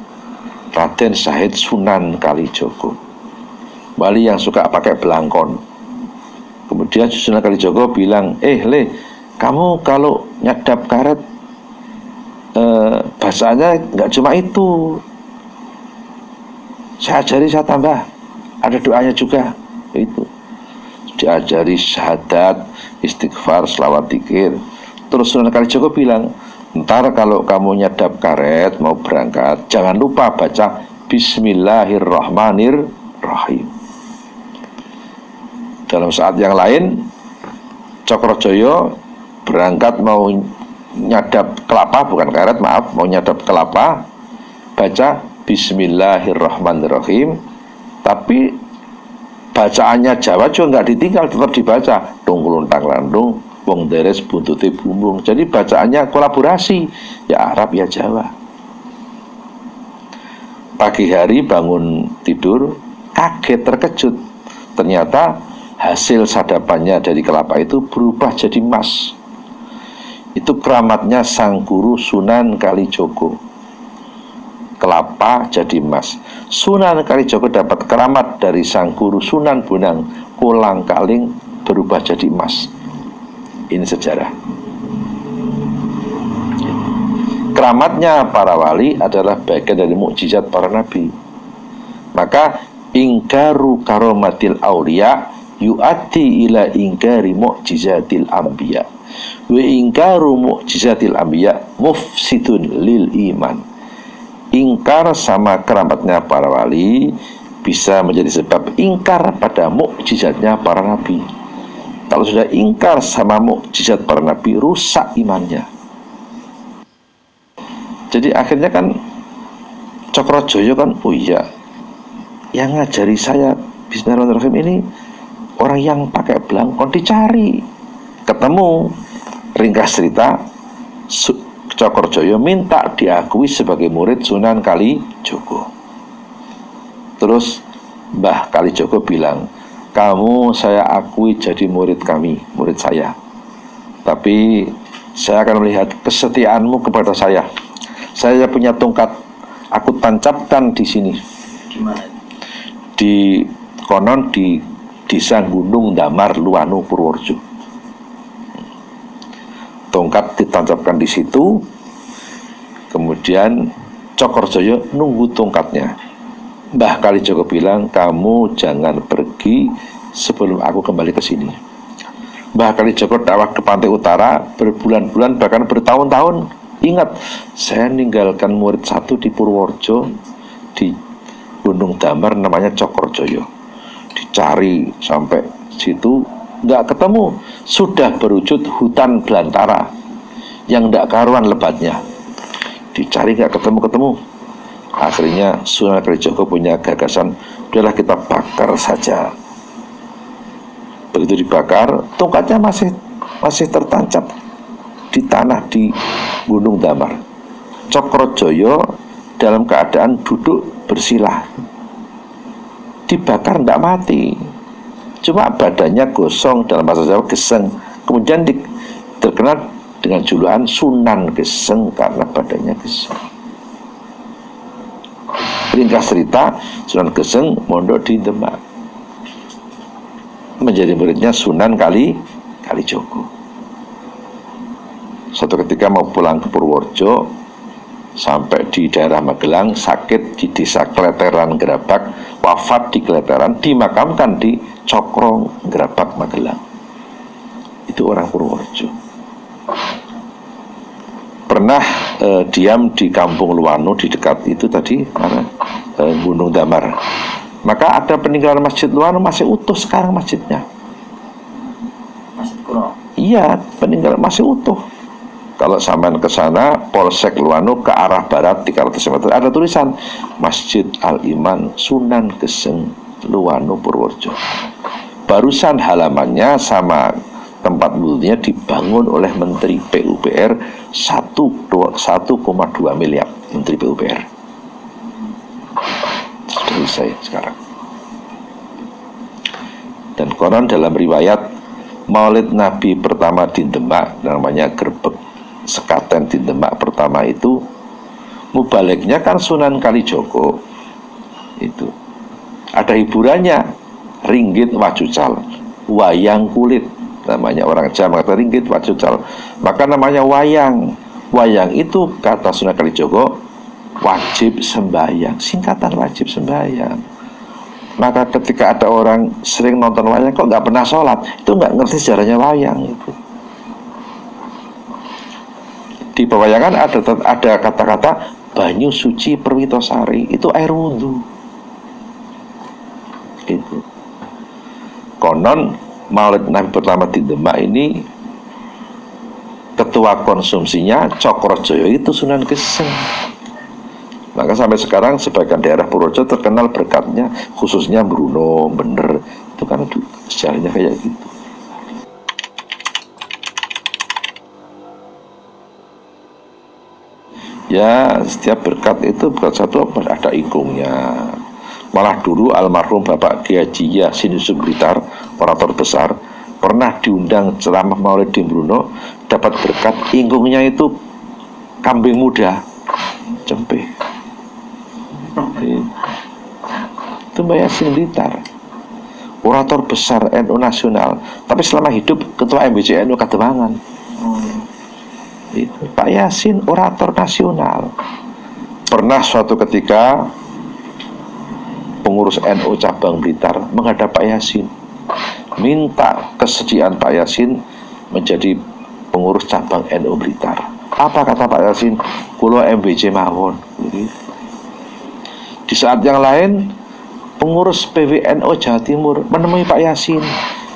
Raden Syahid Sunan Kalijogo Bali yang suka pakai belangkon. Kemudian Susunan Kalijogo bilang, eh le, kamu kalau nyadap karet eh, bahasanya nggak cuma itu. Saya ajari saya tambah, ada doanya juga, itu. Diajari syahadat, istighfar, selawat dikir. Terus Sunan Kalijogo bilang, ntar kalau kamu nyadap karet mau berangkat, jangan lupa baca Bismillahirrahmanirrahim dalam saat yang lain Cokrojoyo berangkat mau nyadap kelapa bukan karet maaf mau nyadap kelapa baca Bismillahirrahmanirrahim. Tapi bacaannya Jawa juga nggak ditinggal tetap dibaca. Tungkuluntang landung wong deres buntuti bumbung. Jadi bacaannya kolaborasi. Ya Arab ya Jawa. Pagi hari bangun tidur kaget terkejut. Ternyata hasil sadapannya dari kelapa itu berubah jadi emas itu keramatnya sang guru Sunan Kalijogo. Kelapa jadi emas Sunan Kalijogo dapat keramat dari sang guru Sunan Bonang kolang kaling berubah jadi emas ini sejarah. Keramatnya para wali adalah bagian dari mukjizat para nabi. Maka ingkaru karomatil aulia yu'ati ila ingkari mu'jizatil anbiya wa ingkaru mu'jizatil anbiya mufsidun lil iman ingkar sama keramatnya para wali bisa menjadi sebab ingkar pada mukjizatnya para nabi. Kalau sudah ingkar sama mukjizat para nabi, rusak imannya. Jadi akhirnya kan Cokrojoyo kan, oh iya, yang ngajari saya Bismillahirrahmanirrahim ini orang yang pakai belangkon dicari, ketemu, ringkas cerita, Cokrojoyo minta diakui sebagai murid Sunan Kali Joko. Terus Mbah Kali Joko bilang, kamu saya akui jadi murid kami, murid saya. Tapi saya akan melihat kesetiaanmu kepada saya. Saya punya tongkat, aku tancapkan di sini. Di konon di desa Gunung Damar Luanu Purworejo. Tongkat ditancapkan di situ, kemudian Cokorjoyo nunggu tongkatnya. Mbah Kali Joko bilang, kamu jangan pergi sebelum aku kembali ke sini. Mbah Kali Joko dakwah ke pantai utara berbulan-bulan bahkan bertahun-tahun. Ingat, saya meninggalkan murid satu di Purworejo di Gunung Damar namanya Cokorjoyo. Dicari sampai situ nggak ketemu, sudah berwujud hutan belantara yang nggak karuan lebatnya. Dicari nggak ketemu-ketemu. Akhirnya Sunan Kalijogo punya gagasan, udahlah kita bakar saja begitu dibakar tongkatnya masih masih tertancap di tanah di Gunung Damar Cokrojoyo dalam keadaan duduk bersilah dibakar tidak mati. Cuma badannya gosong dalam bahasa Jawa geseng. Kemudian di, terkenal dengan julukan Sunan Geseng karena badannya geseng. Ringkas cerita Sunan Geseng mondok di Demak. Menjadi muridnya Sunan Kali Kali Joko. Suatu ketika mau pulang ke Purworejo sampai di daerah Magelang sakit di desa Kleteran Gerabak wafat di Kleteran dimakamkan di Cokro Gerabak Magelang itu orang Purworejo pernah eh, diam di kampung Luwano di dekat itu tadi mana eh, Gunung Damar maka ada peninggalan masjid luar masih utuh sekarang masjidnya. Masjid kuno. Iya, peninggalan masih utuh. Kalau sampai ke sana, Polsek Luanu ke arah barat 300 meter ada tulisan Masjid Al Iman Sunan Geseng Luanu Purworejo. Barusan halamannya sama tempat wudhunya dibangun oleh Menteri PUPR 1,2 miliar Menteri PUPR selesai sekarang. Dan konon dalam riwayat Maulid Nabi pertama di Demak namanya Gerbek Sekaten di Demak pertama itu mubaliknya kan Sunan Kalijogo. Itu. Ada hiburannya ringgit wajucal wayang kulit. Namanya orang Jawa kata ringgit wajucal. Maka namanya wayang. Wayang itu kata Sunan Kalijogo wajib sembahyang. Singkatan wajib sembahyang. Maka ketika ada orang sering nonton wayang kok nggak pernah sholat? Itu nggak ngerti sejarahnya wayang itu di pewayangan ada ada kata-kata banyu suci perwitosari itu air wudhu. Itu konon maulid nabi pertama di Demak ini ketua konsumsinya Cokrojoyo itu Sunan Geseng. Maka sampai sekarang sebagian daerah Purworejo terkenal berkatnya khususnya Bruno, Bener itu kan sejarahnya kayak gitu. Ya setiap berkat itu berkat satu ada ikungnya. Malah dulu almarhum Bapak Kiai Yasin Yusuf Orator besar Pernah diundang ceramah Maulid di Bruno Dapat berkat ingkungnya itu Kambing muda. Cempe itu Mbak Yasin Blitar orator besar NU nasional tapi selama hidup ketua MBC NU Kademangan itu Pak Yasin orator nasional. Pernah suatu ketika pengurus NU cabang Blitar menghadap Pak Yasin minta kesediaan Pak Yasin menjadi pengurus cabang NU Blitar. Apa kata Pak Yasin? Kulo MBC mawon. Di saat yang lain, pengurus PWNO Jawa Timur menemui Pak Yasin,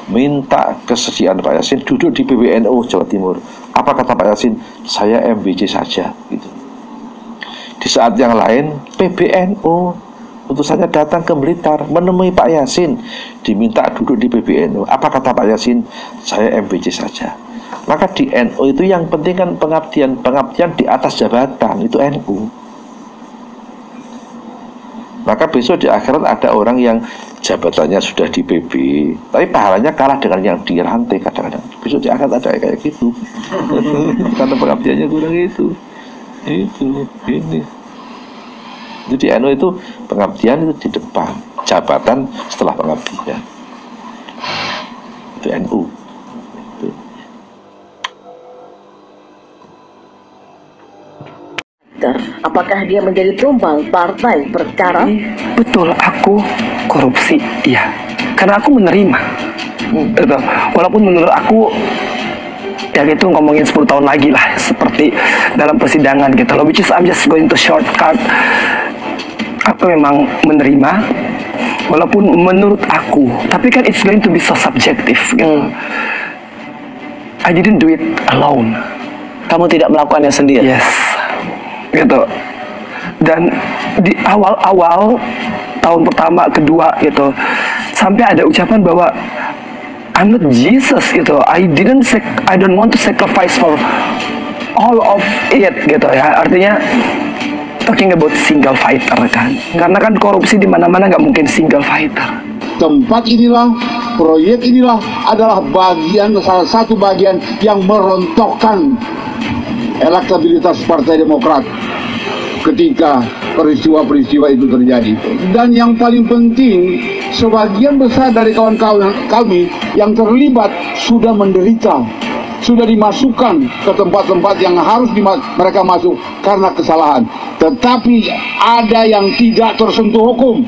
minta kesediaan Pak Yasin duduk di PWNO Jawa Timur. Apa kata Pak Yasin? Saya MBC saja. Gitu. Di saat yang lain, PBNU utusannya datang ke Blitar menemui Pak Yasin diminta duduk di PBNU apa kata Pak Yasin saya MBC saja maka di NU itu yang penting kan pengabdian pengabdian di atas jabatan itu NU maka besok di akhirat ada orang yang jabatannya sudah di PB tapi pahalanya kalah dengan yang di rantai kadang-kadang. Besok di akhirat ada kayak gitu. (laughs) Karena pengabdiannya kurang itu. Itu ini. Jadi NU itu pengabdian itu di depan. Jabatan setelah pengabdian. Itu NU Apakah dia menjadi tumbal partai perkara? Betul, aku korupsi, iya. Karena aku menerima. Betul. Walaupun menurut aku ya gitu ngomongin 10 tahun lagi lah seperti dalam persidangan gitu loh which is I'm just going to shortcut aku memang menerima walaupun menurut aku tapi kan it's going to be so subjective gitu. I didn't do it alone Kamu tidak melakukannya sendiri. yes gitu. Dan di awal-awal tahun pertama kedua gitu sampai ada ucapan bahwa I'm not Jesus gitu. I didn't I don't want to sacrifice for all of it gitu ya. Artinya talking about single fighter kan. Karena kan korupsi di mana-mana nggak mungkin single fighter tempat inilah, proyek inilah adalah bagian salah satu bagian yang merontokkan elektabilitas Partai Demokrat ketika peristiwa-peristiwa itu terjadi. Dan yang paling penting, sebagian besar dari kawan-kawan kami yang terlibat sudah menderita, sudah dimasukkan ke tempat-tempat yang harus mereka masuk karena kesalahan. Tetapi ada yang tidak tersentuh hukum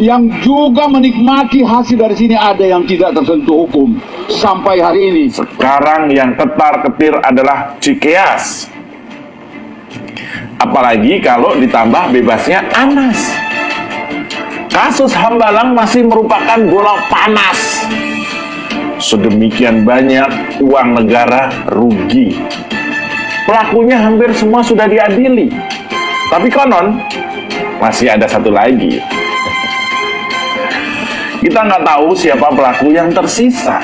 yang juga menikmati hasil dari sini ada yang tidak tersentuh hukum sampai hari ini. Sekarang yang ketar-ketir adalah Cikeas. Apalagi kalau ditambah bebasnya Anas. Kasus Hambalang masih merupakan bola panas. Sedemikian banyak uang negara rugi. Pelakunya hampir semua sudah diadili. Tapi konon masih ada satu lagi. Kita nggak tahu siapa pelaku yang tersisa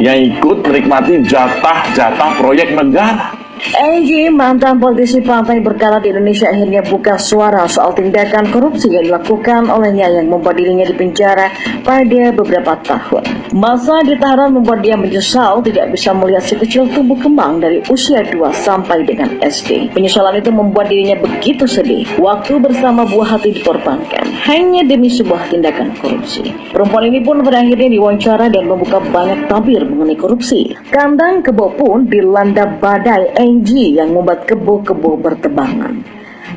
yang ikut menikmati jatah-jatah proyek negara. Egy, mantan politisi partai berkarat di Indonesia akhirnya buka suara soal tindakan korupsi yang dilakukan olehnya yang membuat dirinya dipenjara pada beberapa tahun. Masa ditahan membuat dia menyesal tidak bisa melihat si kecil tumbuh kembang dari usia 2 sampai dengan SD. Penyesalan itu membuat dirinya begitu sedih. Waktu bersama buah hati dikorbankan hanya demi sebuah tindakan korupsi. Perempuan ini pun pada akhirnya diwawancara dan membuka banyak tabir mengenai korupsi. Kandang kebo pun dilanda badai Angie yang membuat kebo-kebo bertebangan.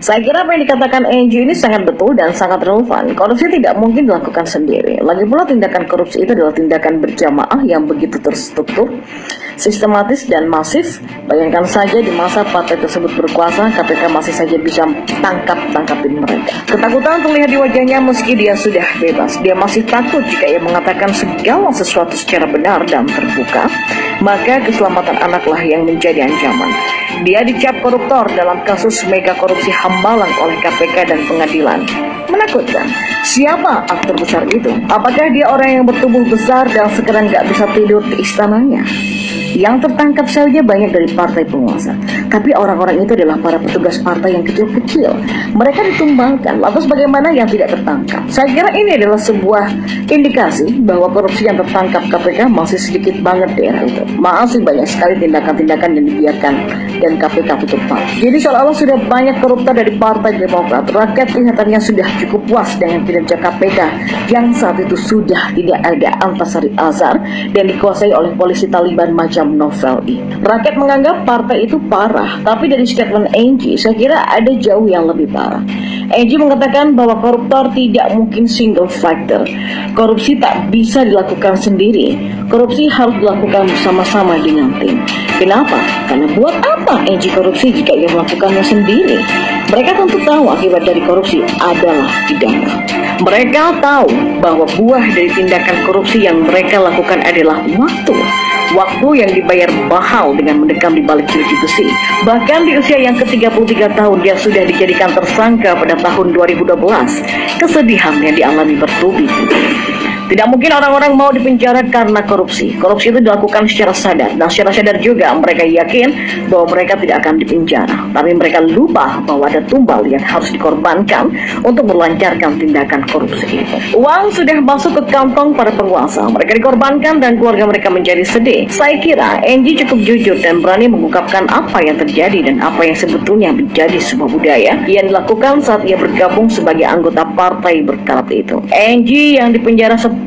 Saya kira apa yang dikatakan Angie ini sangat betul dan sangat relevan. Korupsi tidak mungkin dilakukan sendiri. Lagi pula tindakan korupsi itu adalah tindakan berjamaah yang begitu terstruktur, sistematis dan masif. Bayangkan saja di masa partai tersebut berkuasa, KPK masih saja bisa tangkap-tangkapin mereka. Ketakutan terlihat di wajahnya meski dia sudah bebas. Dia masih takut jika ia mengatakan segala sesuatu secara benar dan terbuka, maka keselamatan anaklah yang menjadi ancaman. Dia dicap koruptor dalam kasus mega korupsi Hambalang oleh KPK dan pengadilan. Menakutkan. Siapa aktor besar itu? Apakah dia orang yang bertubuh besar dan sekarang nggak bisa tidur di istananya? Yang tertangkap saja banyak dari partai penguasa. Tapi orang-orang itu adalah para petugas partai yang kecil-kecil. Mereka ditumbangkan. Lantas bagaimana yang tidak tertangkap? Saya kira ini adalah sebuah indikasi bahwa korupsi yang tertangkap KPK masih sedikit banget di era itu. Masih banyak sekali tindakan-tindakan yang dibiarkan dan KPK tutup mata. Jadi seolah-olah sudah banyak koruptor dari Partai Demokrat. Rakyat kelihatannya sudah cukup puas dengan kinerja KPK yang saat itu sudah tidak ada Antasari Azhar dan dikuasai oleh polisi Taliban macam Novel I. Rakyat menganggap partai itu parah, tapi dari statement Angie, saya kira ada jauh yang lebih parah. Egy mengatakan bahwa koruptor tidak mungkin single factor. Korupsi tak bisa dilakukan sendiri. Korupsi harus dilakukan bersama-sama dengan tim. Kenapa? Karena buat apa Egy korupsi jika ia melakukannya sendiri? Mereka tentu tahu akibat dari korupsi adalah pidana. Mereka tahu bahwa buah dari tindakan korupsi yang mereka lakukan adalah waktu. Waktu yang dibayar mahal dengan mendekam di balik jeruji besi. Bahkan di usia yang ke-33 tahun dia sudah dijadikan tersangka pada tahun 2012. Kesedihan yang dialami bertubi-tubi. Tidak mungkin orang-orang mau dipenjara karena korupsi. Korupsi itu dilakukan secara sadar. Dan secara sadar juga mereka yakin bahwa mereka tidak akan dipenjara. Tapi mereka lupa bahwa ada tumbal yang harus dikorbankan untuk melancarkan tindakan korupsi itu. Uang sudah masuk ke kantong para penguasa. Mereka dikorbankan dan keluarga mereka menjadi sedih. Saya kira Angie cukup jujur dan berani mengungkapkan apa yang terjadi dan apa yang sebetulnya menjadi sebuah budaya yang dilakukan saat ia bergabung sebagai anggota partai berkarat itu. Angie yang dipenjara 10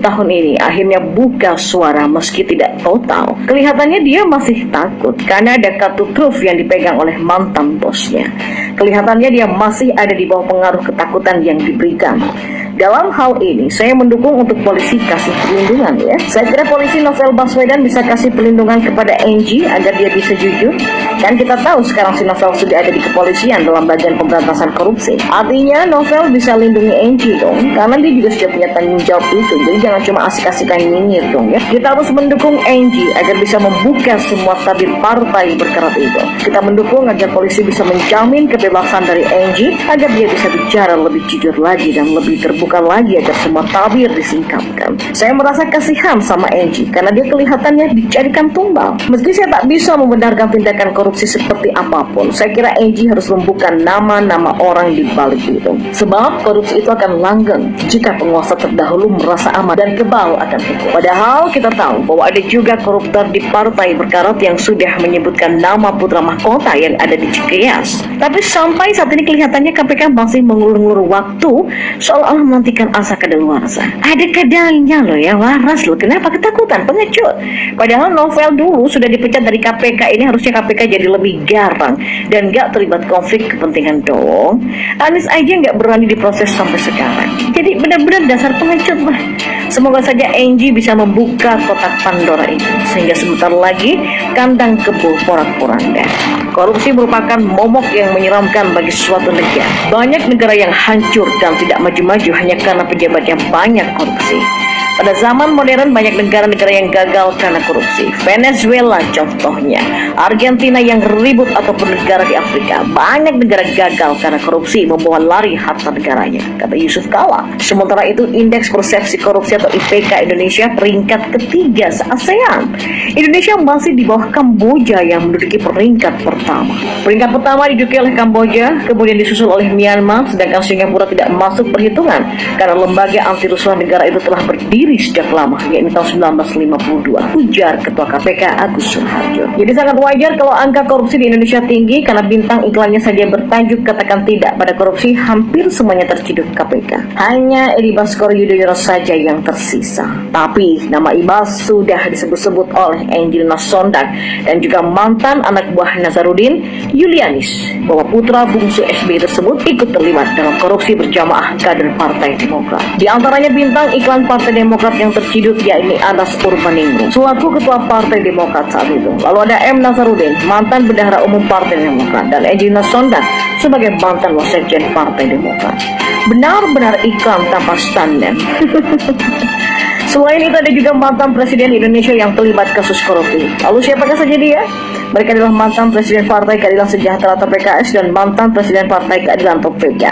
tahun ini akhirnya buka suara meski tidak total. Kelihatannya dia masih takut karena ada kartu truf yang dipegang oleh mantan bosnya. Kelihatannya dia masih ada di bawah pengaruh ketakutan yang diberikan. Dalam hal ini, saya mendukung untuk polisi kasih perlindungan ya. Saya kira polisi Novel Baswedan bisa kasih perlindungan kepada Angie agar dia bisa jujur. Dan kita tahu sekarang si Novel sudah ada di kepolisian dalam bagian pemberantasan korupsi. Artinya Novel bisa lindungi Angie dong, karena dia juga sudah punya tanggung jawab itu. Jadi jangan cuma asik-asikan nyinyir dong ya. Kita harus mendukung Angie agar bisa membuka semua tabir partai berkerat itu. Kita mendukung agar polisi bisa menjamin kebebasan dari Angie agar dia bisa bicara lebih jujur lagi dan lebih terbuka lagi agar semua tabir disingkapkan. Saya merasa kasihan sama Angie karena dia kelihatannya dijadikan tumbal. Meski saya tak bisa membenarkan tindakan korupsi seperti apa pun, saya kira Angie harus membuka nama-nama orang di balik itu. Sebab korupsi itu akan langgeng jika penguasa terdahulu merasa aman dan kebal akan hukum. Padahal kita tahu bahwa ada juga koruptor di partai berkarat yang sudah menyebutkan nama putra mahkota yang ada di Cikeas. Tapi sampai saat ini kelihatannya KPK masih mengulur-ulur waktu seolah-olah menghentikan asa kadaluarsa. Ada kadangnya loh ya waras loh. Kenapa ketakutan? Pengecut. Padahal novel dulu sudah dipecat dari KPK ini harusnya KPK jadi lebih garang dan gak terlibat konflik kepentingan dong. Anis aja nggak berani diproses sampai sekarang. Jadi benar-benar dasar pengecut lah. Semoga saja Angie bisa membuka kotak Pandora itu sehingga sebentar lagi kandang kebo porak-poranda. Korupsi merupakan momok yang menyeramkan bagi suatu negara. Banyak negara yang hancur dan tidak maju-maju hanya karena pejabat yang banyak korupsi. Pada zaman modern banyak negara-negara yang gagal karena korupsi. Venezuela contohnya, Argentina yang ribut ataupun negara di Afrika. Banyak negara gagal karena korupsi membawa lari harta negaranya, kata Yusuf Kala. Sementara itu indeks persepsi korupsi atau IPK Indonesia peringkat ketiga se-ASEAN. Indonesia masih di bawah Kamboja yang menduduki peringkat pertama. Peringkat pertama diduduki oleh Kamboja, kemudian disusul oleh Myanmar, sedangkan Singapura tidak masuk perhitungan karena lembaga anti rusuh negara itu telah berdiri berdiri sejak lama, yakni tahun 1952, ujar Ketua KPK Agus Suharjo. Jadi sangat wajar kalau angka korupsi di Indonesia tinggi karena bintang iklannya saja bertajuk katakan tidak pada korupsi hampir semuanya terciduk KPK. Hanya Edi Baskoro Yudhoyono saja yang tersisa. Tapi nama Ibas sudah disebut-sebut oleh Angelina Sondak dan juga mantan anak buah Nazarudin Yulianis bahwa putra bungsu SBY tersebut ikut terlibat dalam korupsi berjamaah kader Partai Demokrat. Di antaranya bintang iklan Partai Demokrat yang terciduk yakni Anas Urbaningrum selaku ketua Partai Demokrat saat itu. Lalu ada M. Nazarudin, mantan bendahara umum Partai Demokrat dan Ejina Sondak sebagai mantan wasekjen Partai Demokrat. Benar-benar iklan tanpa standar. (laughs) Selain itu ada juga mantan Presiden Indonesia yang terlibat kasus korupsi. Lalu siapakah saja dia? Mereka adalah mantan Presiden Partai Keadilan Sejahtera atau PKS dan mantan Presiden Partai Keadilan atau PK.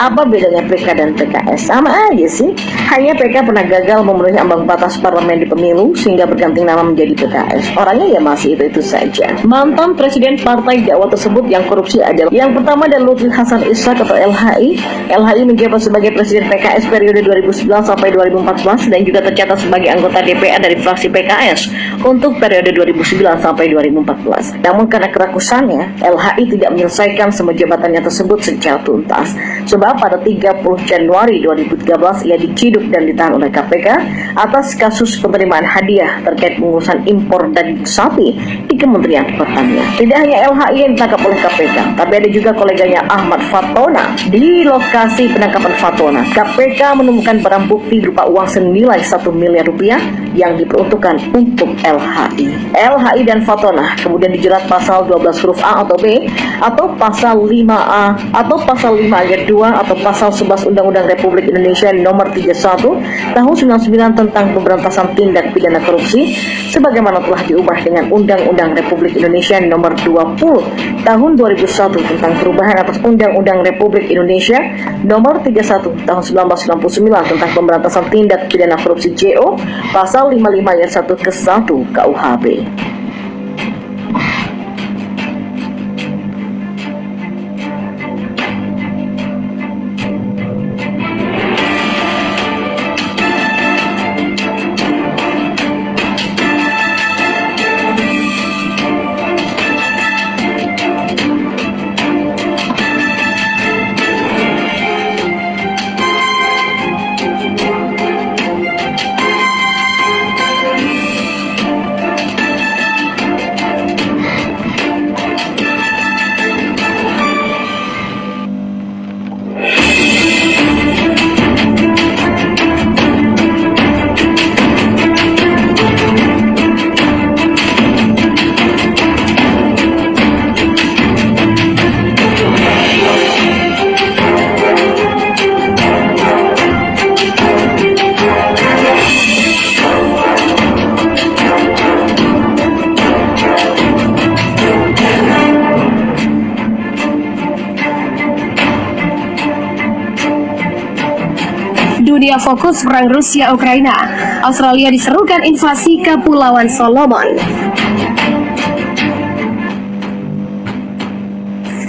Apa bedanya PK dan PKS? Sama aja sih. Hanya PK pernah gagal memenuhi ambang batas parlemen di pemilu sehingga berganti nama menjadi PKS. Orangnya ya masih itu-itu saja. Mantan Presiden Partai Jawa tersebut yang korupsi adalah yang pertama adalah Lutfi Hasan Ishak atau LHI. LHI menjabat sebagai Presiden PKS periode 2009 sampai 2014 dan juga tercatat sebagai anggota DPR dari fraksi PKS untuk periode 2009 sampai 2014. 2013. Namun karena kerakusannya, LHI tidak menyelesaikan semua jabatannya tersebut secara tuntas. Sebab pada 30 Januari 2013 ia diciduk dan ditahan oleh KPK atas kasus penerimaan hadiah terkait pengurusan impor daging sapi di Kementerian Pertanian. Tidak hanya LHI yang ditangkap oleh KPK, tapi ada juga koleganya Ahmad Fatona. Di lokasi penangkapan Fatona, KPK menemukan barang bukti berupa uang senilai 1 miliar rupiah yang diperuntukkan untuk LHI. LHI dan Fatona kemudian dijerat pasal 12 huruf A atau B atau pasal 5A atau pasal 5 ayat 2 atau pasal 11 Undang-Undang Republik Indonesia nomor 31 tahun 99 tentang pemberantasan tindak pidana korupsi sebagaimana telah diubah dengan Undang-Undang Republik Indonesia nomor 20 tahun 2001 tentang perubahan atas Undang-Undang Republik Indonesia nomor 31 tahun 1999 tentang pemberantasan tindak pidana korupsi JO pasal 55 ayat 1 ke 1 KUHP. Fokus perang Rusia-Ukraina. Australia diserukan invasi Kepulauan Solomon.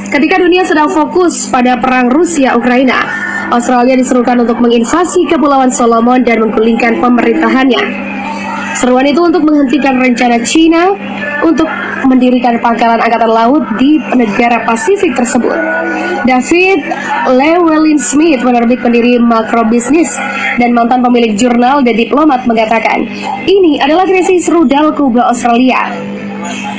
Ketika dunia sedang fokus pada perang Rusia-Ukraina, Australia diserukan untuk menginvasi Kepulauan Solomon dan menggulingkan pemerintahannya. Seruan itu untuk menghentikan rencana China untuk mendirikan pangkalan angkatan laut di negara Pasifik tersebut. David Llewellyn Smith, penerbit pendiri Makro Business dan mantan pemilik jurnal The Diplomat mengatakan, ini adalah krisis rudal Kuba Australia.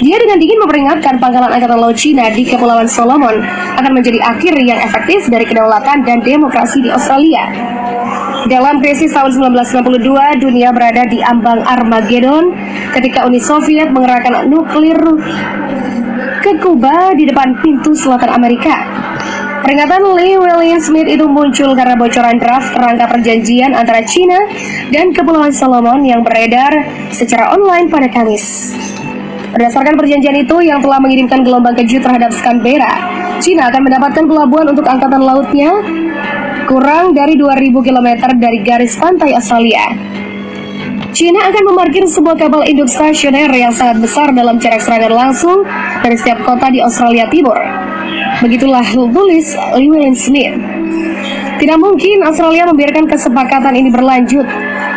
Dia dengan dingin memperingatkan pangkalan angkatan laut Cina di Kepulauan Solomon akan menjadi akhir yang efektif dari kedaulatan dan demokrasi di Australia. Dalam krisis tahun 1962, dunia berada di ambang Armageddon ketika Uni Soviet mengerahkan nuklir ke Kuba di depan pintu selatan Amerika. Peringatan Lee William Smith itu muncul karena bocoran draft kerangka perjanjian antara China dan Kepulauan Solomon yang beredar secara online pada Kamis. Berdasarkan perjanjian itu yang telah mengirimkan gelombang kejut terhadap Canberra, China akan mendapatkan pelabuhan untuk angkatan lautnya kurang dari 2000 km dari garis pantai Australia. China akan memarkir sebuah kapal induk stasioner yang sangat besar dalam jarak serangan langsung dari setiap kota di Australia Timur. Begitulah tulis Llewellyn Smith. Tidak mungkin Australia membiarkan kesepakatan ini berlanjut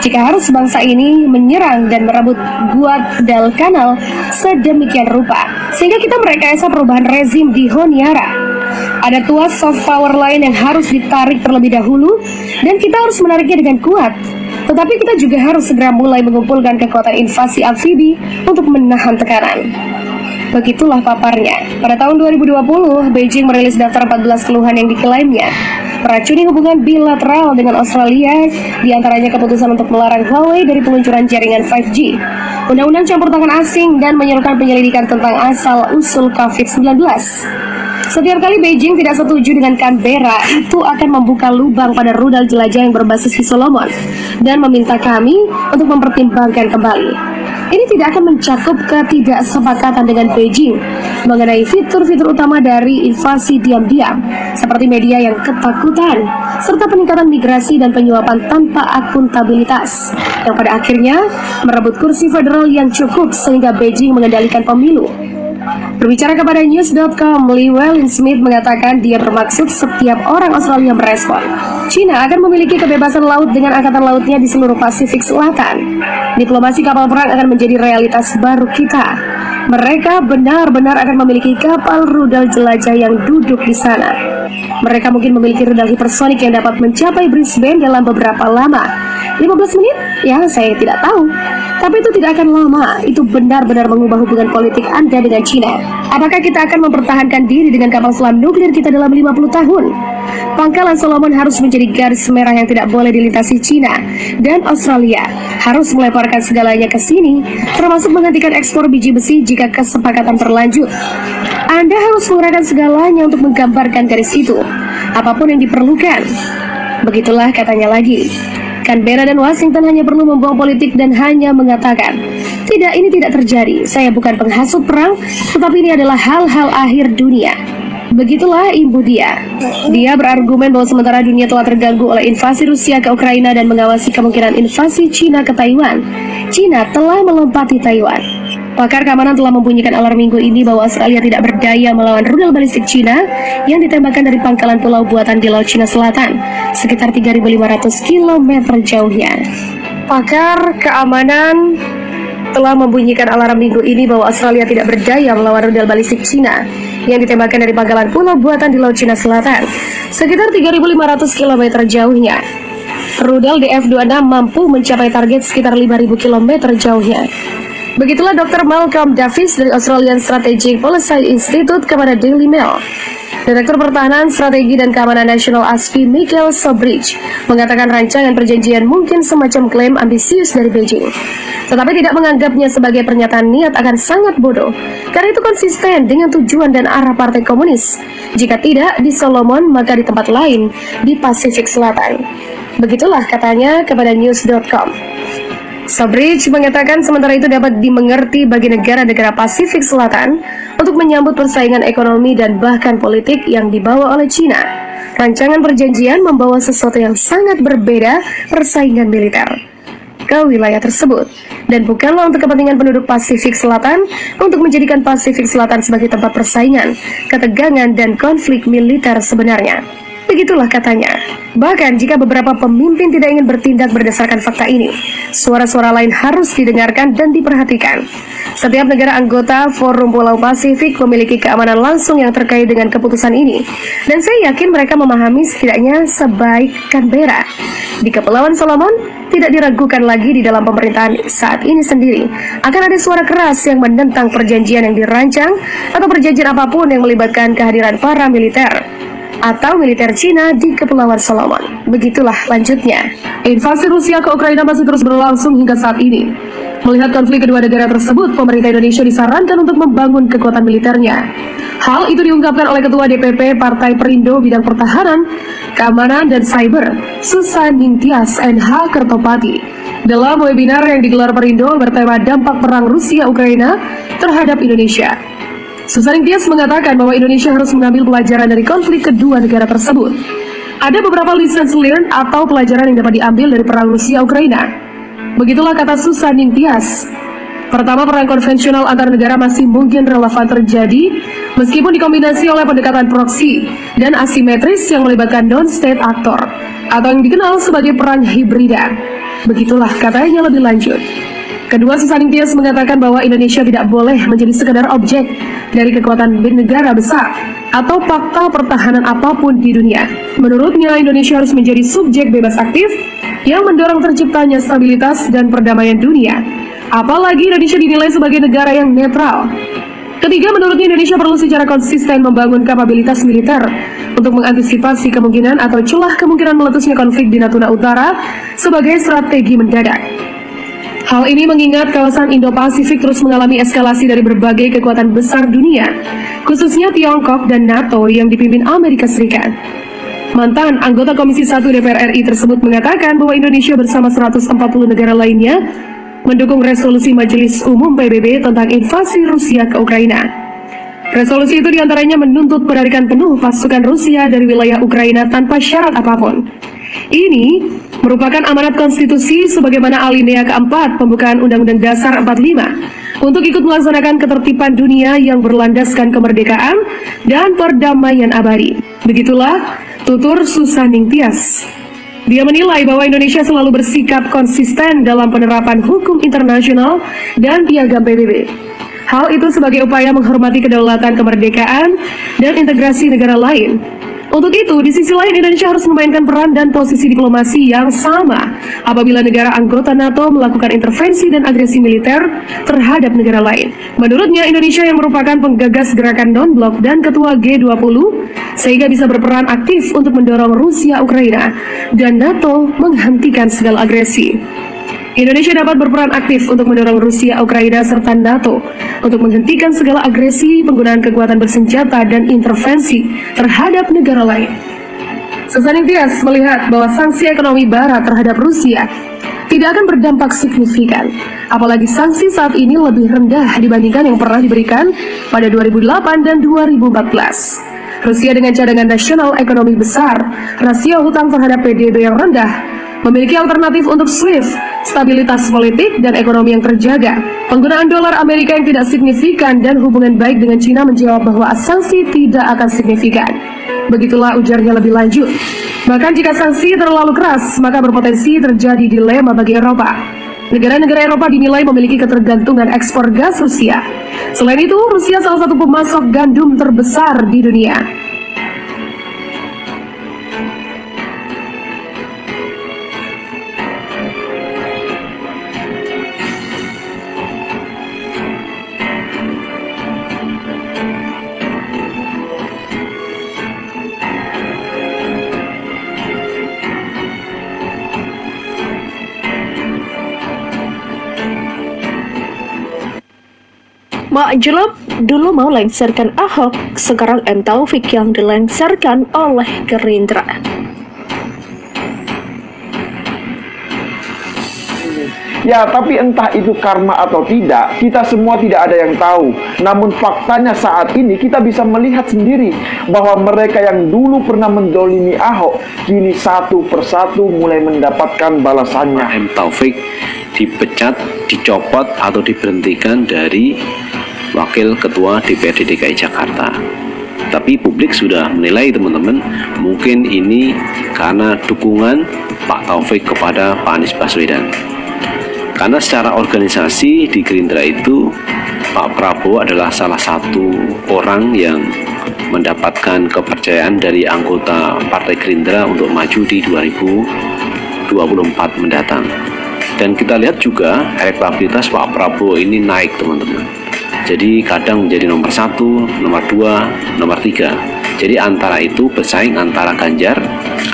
jika harus bangsa ini menyerang dan merebut Guadalcanal sedemikian rupa sehingga kita merekayasa perubahan rezim di Honiara. Ada tuas soft power lain yang harus ditarik terlebih dahulu dan kita harus menariknya dengan kuat. Tetapi kita juga harus segera mulai mengumpulkan kekuatan invasi amfibi untuk menahan tekanan. Begitulah paparnya. Pada tahun 2020, Beijing merilis daftar 14 keluhan yang diklaimnya meracuni hubungan bilateral dengan Australia, di antaranya keputusan untuk melarang Huawei dari peluncuran jaringan 5G, undang-undang campur tangan asing, dan menyerukan penyelidikan tentang asal-usul COVID-19. Setiap kali Beijing tidak setuju dengan Canberra, itu akan membuka lubang pada rudal jelajah yang berbasis di Solomon dan meminta kami untuk mempertimbangkan kembali. Ini tidak akan mencakup ketidaksepakatan dengan Beijing mengenai fitur-fitur utama dari invasi diam-diam, seperti media yang ketakutan, serta peningkatan migrasi dan penyuapan tanpa akuntabilitas, yang pada akhirnya merebut kursi federal yang cukup sehingga Beijing mengendalikan pemilu. Berbicara kepada news.com, Lee Wellin Smith mengatakan dia bermaksud setiap orang Australia merespon. China akan memiliki kebebasan laut dengan angkatan lautnya di seluruh Pasifik Selatan. Diplomasi kapal perang akan menjadi realitas baru kita. Mereka benar-benar akan memiliki kapal rudal jelajah yang duduk di sana. Mereka mungkin memiliki rudal hipersonik yang dapat mencapai Brisbane dalam beberapa lama. 15 menit? Ya, saya tidak tahu. Tapi itu tidak akan lama. Itu benar-benar mengubah hubungan politik Anda dengan China. Apakah kita akan mempertahankan diri dengan kapal selam nuklir kita dalam 50 tahun? Pangkalan Solomon harus menjadi garis merah yang tidak boleh dilintasi China dan Australia harus meleparkan segalanya ke sini, termasuk menghentikan ekspor biji besi jika kesepakatan berlanjut. Anda harus mengerahkan segalanya untuk menggambarkan garis itu, apa pun yang diperlukan. Begitulah katanya lagi. Canberra dan Washington hanya perlu membuang politik dan hanya mengatakan, tidak ini tidak terjadi, saya bukan penghasut perang, tetapi ini adalah hal-hal akhir dunia. Begitulah Ibu dia. Dia berargumen bahwa sementara dunia telah terganggu oleh invasi Rusia ke Ukraina dan mengawasi kemungkinan invasi Cina ke Taiwan, Cina telah melompati Taiwan. Pakar keamanan telah membunyikan alarm minggu ini bahwa Australia tidak berdaya melawan rudal balistik Cina yang ditembakkan dari pangkalan pulau buatan di Laut Cina Selatan, sekitar 3.500 km jauhnya. Pakar keamanan telah membunyikan alarm minggu ini bahwa Australia tidak berdaya melawan rudal balistik Cina yang ditembakkan dari pangkalan pulau buatan di Laut Cina Selatan, sekitar 3.500 km jauhnya. Rudal DF-26 mampu mencapai target sekitar 5.000 km jauhnya. Begitulah Dr. Malcolm Davis dari Australian Strategic Policy Institute kepada Daily Mail. Direktur Pertahanan, Strategi dan Keamanan Nasional ASPI Michael Sobridge mengatakan rancangan perjanjian mungkin semacam klaim ambisius dari Beijing. Tetapi tidak menganggapnya sebagai pernyataan niat akan sangat bodoh, karena itu konsisten dengan tujuan dan arah Partai Komunis. Jika tidak di Solomon, maka di tempat lain di Pasifik Selatan. Begitulah katanya kepada news.com. Sobridge mengatakan sementara itu dapat dimengerti bagi negara-negara Pasifik Selatan untuk menyambut persaingan ekonomi dan bahkan politik yang dibawa oleh China. Rancangan perjanjian membawa sesuatu yang sangat berbeda persaingan militer ke wilayah tersebut dan bukanlah untuk kepentingan penduduk Pasifik Selatan untuk menjadikan Pasifik Selatan sebagai tempat persaingan, ketegangan dan konflik militer sebenarnya. Begitulah katanya. Bahkan jika beberapa pemimpin tidak ingin bertindak berdasarkan fakta ini, suara-suara lain harus didengarkan dan diperhatikan. Setiap negara anggota Forum Pulau Pasifik memiliki keamanan langsung yang terkait dengan keputusan ini. Dan saya yakin mereka memahami setidaknya sebaik Canberra. Di Kepulauan Solomon, tidak diragukan lagi di dalam pemerintahan saat ini sendiri akan ada suara keras yang menentang perjanjian yang dirancang atau perjanjian apa pun yang melibatkan kehadiran para militer atau militer Cina di Kepulauan Solomon. Begitulah lanjutnya. Invasi Rusia ke Ukraina masih terus berlangsung hingga saat ini. Melihat konflik kedua negara tersebut, pemerintah Indonesia disarankan untuk membangun kekuatan militernya. Hal itu diungkapkan oleh Ketua DPP Partai Perindo Bidang Pertahanan, Keamanan, dan Cyber, Susan Ningtyas NH Kertopati. Dalam webinar yang digelar Perindo bertema dampak perang Rusia-Ukraina terhadap Indonesia. Susan Tias mengatakan bahwa Indonesia harus mengambil pelajaran dari konflik kedua negara tersebut. Ada beberapa lessons learned atau pelajaran yang dapat diambil dari perang Rusia-Ukraina. Begitulah kata Susan Tias. Pertama, perang konvensional antar negara masih mungkin relevan terjadi meskipun dikombinasi oleh pendekatan proksi dan asimetris yang melibatkan non-state actor atau yang dikenal sebagai perang hibrida. Begitulah katanya lebih lanjut. Kedua, Susaning Tias mengatakan bahwa Indonesia tidak boleh menjadi sekedar objek dari kekuatan negara besar atau fakta pertahanan apa pun di dunia. Menurutnya, Indonesia harus menjadi subjek bebas aktif yang mendorong terciptanya stabilitas dan perdamaian dunia. Apalagi Indonesia dinilai sebagai negara yang netral. Ketiga, menurutnya Indonesia perlu secara konsisten membangun kapabilitas militer untuk mengantisipasi kemungkinan atau celah kemungkinan meletusnya konflik di Natuna Utara sebagai strategi mendadak. Hal ini mengingat kawasan Indo-Pasifik terus mengalami eskalasi dari berbagai kekuatan besar dunia, khususnya Tiongkok dan NATO yang dipimpin Amerika Serikat. Mantan anggota Komisi 1 DPR RI tersebut mengatakan bahwa Indonesia bersama 140 negara lainnya mendukung resolusi Majelis Umum PBB tentang invasi Rusia ke Ukraina. Resolusi itu di antaranya menuntut penarikan penuh pasukan Rusia dari wilayah Ukraina tanpa syarat apa pun. Ini merupakan amanat konstitusi sebagaimana alinea keempat pembukaan Undang-Undang Dasar 45 untuk ikut melaksanakan ketertiban dunia yang berlandaskan kemerdekaan dan perdamaian abadi. Begitulah tutur Susaning Tias. Dia menilai bahwa Indonesia selalu bersikap konsisten dalam penerapan hukum internasional dan piagam PBB. Hal itu sebagai upaya menghormati kedaulatan kemerdekaan dan integrasi negara lain untuk itu, di sisi lain Indonesia harus memainkan peran dan posisi diplomasi yang sama apabila negara anggota NATO melakukan intervensi dan agresi militer terhadap negara lain. Menurutnya, Indonesia yang merupakan penggagas gerakan non-blok dan ketua G20 sehingga bisa berperan aktif untuk mendorong Rusia, Ukraina, dan NATO menghentikan segala agresi. Indonesia dapat berperan aktif untuk mendorong Rusia, Ukraina, serta NATO untuk menghentikan segala agresi, penggunaan kekuatan bersenjata, dan intervensi terhadap negara lain. Susaning Tias melihat bahwa sanksi ekonomi Barat terhadap Rusia tidak akan berdampak signifikan, apalagi sanksi saat ini lebih rendah dibandingkan yang pernah diberikan pada 2008 dan 2014. Rusia dengan cadangan nasional ekonomi besar, rasio hutang terhadap PDB yang rendah, memiliki alternatif untuk SWIFT, stabilitas politik dan ekonomi yang terjaga. Penggunaan dolar Amerika yang tidak signifikan dan hubungan baik dengan Cina menjawab bahwa sanksi tidak akan signifikan. Begitulah ujarnya lebih lanjut. Bahkan jika sanksi terlalu keras, maka berpotensi terjadi dilema bagi Eropa. Negara-negara Eropa dinilai memiliki ketergantungan ekspor gas Rusia. Selain itu, Rusia salah satu pemasok gandum terbesar di dunia. Mak Jelop dulu mau lengserkan Ahok, sekarang M. Taufik yang dilengserkan oleh Gerindra. Ya, tapi entah itu karma atau tidak, kita semua tidak ada yang tahu. Namun faktanya saat ini kita bisa melihat sendiri bahwa mereka yang dulu pernah mendolimi Ahok, kini satu persatu mulai mendapatkan balasannya. M. Taufik dipecat, dicopot, atau diberhentikan dari Wakil Ketua DPRD DKI Jakarta. Tapi publik sudah menilai teman-teman, mungkin ini karena dukungan Pak Taufik kepada Pak Anies Baswedan. Karena secara organisasi di Gerindra itu Pak Prabowo adalah salah satu orang yang mendapatkan kepercayaan dari anggota Partai Gerindra untuk maju di 2024 mendatang. Dan kita lihat juga elektabilitas Pak Prabowo ini naik teman-teman jadi kadang menjadi nomor satu, nomor dua, nomor tiga. Jadi antara itu bersaing antara Ganjar,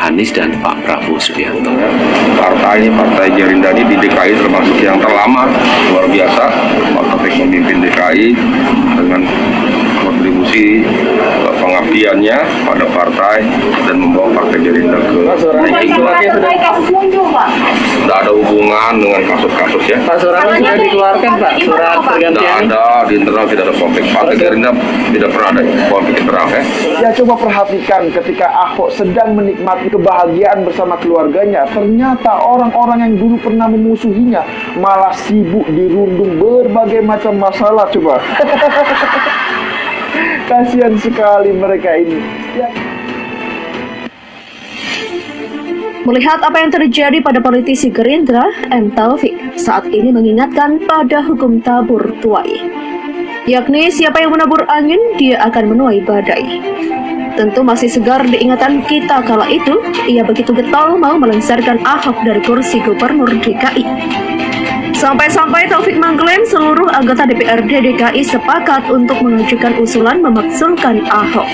Anies dan Pak Prabowo Subianto. Partai ini, Partai Gerindra ini di DKI termasuk yang terlama, luar biasa. Pak Taufik memimpin DKI dengan kontribusi pengabdiannya pada partai dan membawa partai Gerindra ke naik Tidak ada hubungan dengan kasus-kasus ya. Pak Surawan sudah dikeluarkan Pak surat pergantian. Tidak ada di internal tidak ada konflik. Partai Gerindra tidak pernah ada konflik internal ya. Ya coba perhatikan ketika Ahok sedang menikmati kebahagiaan bersama keluarganya, ternyata orang-orang yang dulu pernah memusuhinya malah sibuk dirundung berbagai macam masalah coba. (laughs) Kasihan sekali mereka ini. Melihat apa yang terjadi pada politisi Gerindra, M. Taufik saat ini mengingatkan pada hukum tabur tuai. Yakni siapa yang menabur angin, dia akan menuai badai. Tentu masih segar diingatan kita kala itu, ia begitu getol mau melengsarkan Ahok dari kursi gubernur DKI. Sampai-sampai Taufik mengklaim seluruh anggota DPRD DKI sepakat untuk mengajukan usulan memaksulkan Ahok.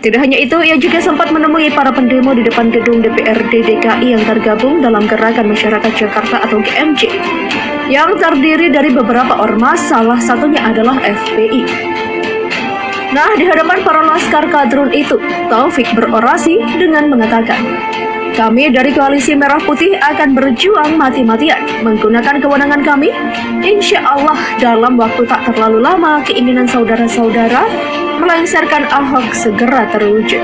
Tidak hanya itu, ia juga sempat menemui para pendemo di depan gedung DPRD DKI yang tergabung dalam Gerakan Masyarakat Jakarta atau GMJ, yang terdiri dari beberapa ormas, salah satunya adalah FPI. Nah, di hadapan para laskar kadrun itu, Taufik berorasi dengan mengatakan, kami dari Koalisi Merah Putih akan berjuang mati-matian menggunakan kewenangan kami. Insya Allah dalam waktu tak terlalu lama keinginan saudara-saudara melengsarkan Ahok segera terwujud.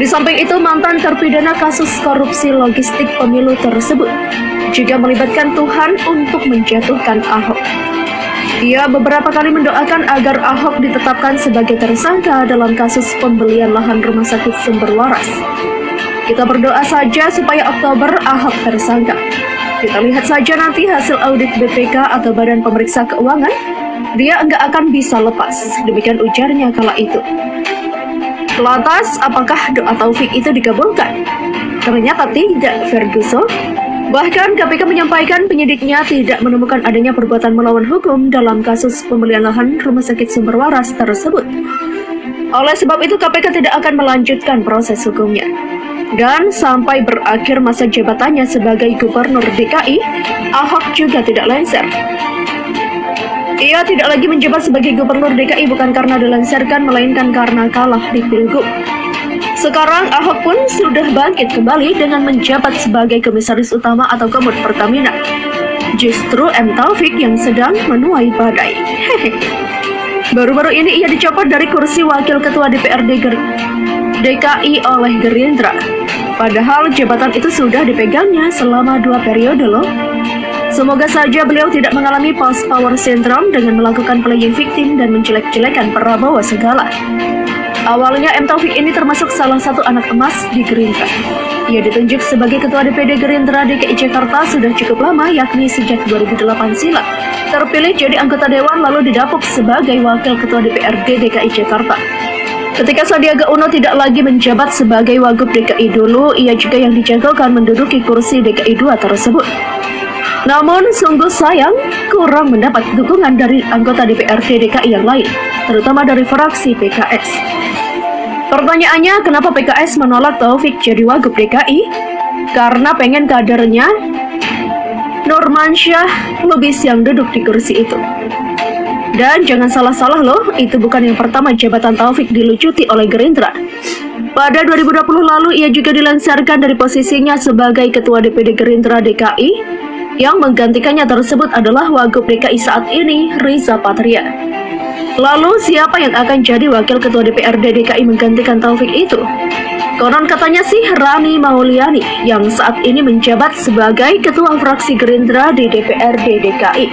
Di samping itu mantan terpidana kasus korupsi logistik pemilu tersebut juga melibatkan Tuhan untuk menjatuhkan Ahok. Ia beberapa kali mendoakan agar Ahok ditetapkan sebagai tersangka dalam kasus pembelian lahan rumah sakit sumber waras kita berdoa saja supaya Oktober Ahok tersangka. Kita lihat saja nanti hasil audit BPK atau Badan Pemeriksa Keuangan, dia enggak akan bisa lepas. Demikian ujarnya kala itu. Lantas, apakah doa Taufik itu dikabulkan? Ternyata tidak, Ferguson. Bahkan KPK menyampaikan penyidiknya tidak menemukan adanya perbuatan melawan hukum dalam kasus pembelian lahan Rumah Sakit Sumber Waras tersebut. Oleh sebab itu KPK tidak akan melanjutkan proses hukumnya. Dan sampai berakhir masa jabatannya sebagai gubernur DKI, Ahok juga tidak lengser. Ia tidak lagi menjabat sebagai gubernur DKI bukan karena dilengsarkan, melainkan karena kalah di Pilgub. Sekarang Ahok pun sudah bangkit kembali dengan menjabat sebagai komisaris utama atau kemud Pertamina. Justru M. Taufik yang sedang menuai badai. (laughs) Baru-baru ini ia dicopot dari kursi wakil ketua DPRD Ger DKI oleh Gerindra. Padahal jabatan itu sudah dipegangnya selama dua periode loh. Semoga saja beliau tidak mengalami post power syndrome dengan melakukan playing victim dan menjelek-jelekan Prabowo segala. Awalnya M. Taufik ini termasuk salah satu anak emas di Gerindra. Ia ditunjuk sebagai Ketua DPD Gerindra DKI Jakarta sudah cukup lama, yakni sejak 2008 silam. Terpilih jadi anggota Dewan lalu didapuk sebagai Wakil Ketua DPRD DKI Jakarta. Ketika Sandiaga Uno tidak lagi menjabat sebagai Wagub DKI dulu, ia juga yang dijagokan menduduki kursi DKI 2 tersebut. Namun sungguh sayang, kurang mendapat dukungan dari anggota DPRD DKI yang lain, terutama dari fraksi PKS. Pertanyaannya, kenapa PKS menolak Taufik jadi Wagub DKI? Karena pengen kadernya Nurmansyah Lubis yang duduk di kursi itu. Dan jangan salah-salah loh, itu bukan yang pertama jabatan Taufik dilucuti oleh Gerindra. Pada 2020 lalu ia juga dilansarkan dari posisinya sebagai Ketua DPD Gerindra DKI yang menggantikannya tersebut adalah Wagub DKI saat ini, Riza Patria. Lalu siapa yang akan jadi wakil ketua DPRD DKI menggantikan Taufik itu? Konon katanya sih Rani Mauliani yang saat ini menjabat sebagai ketua fraksi Gerindra di DPRD DKI.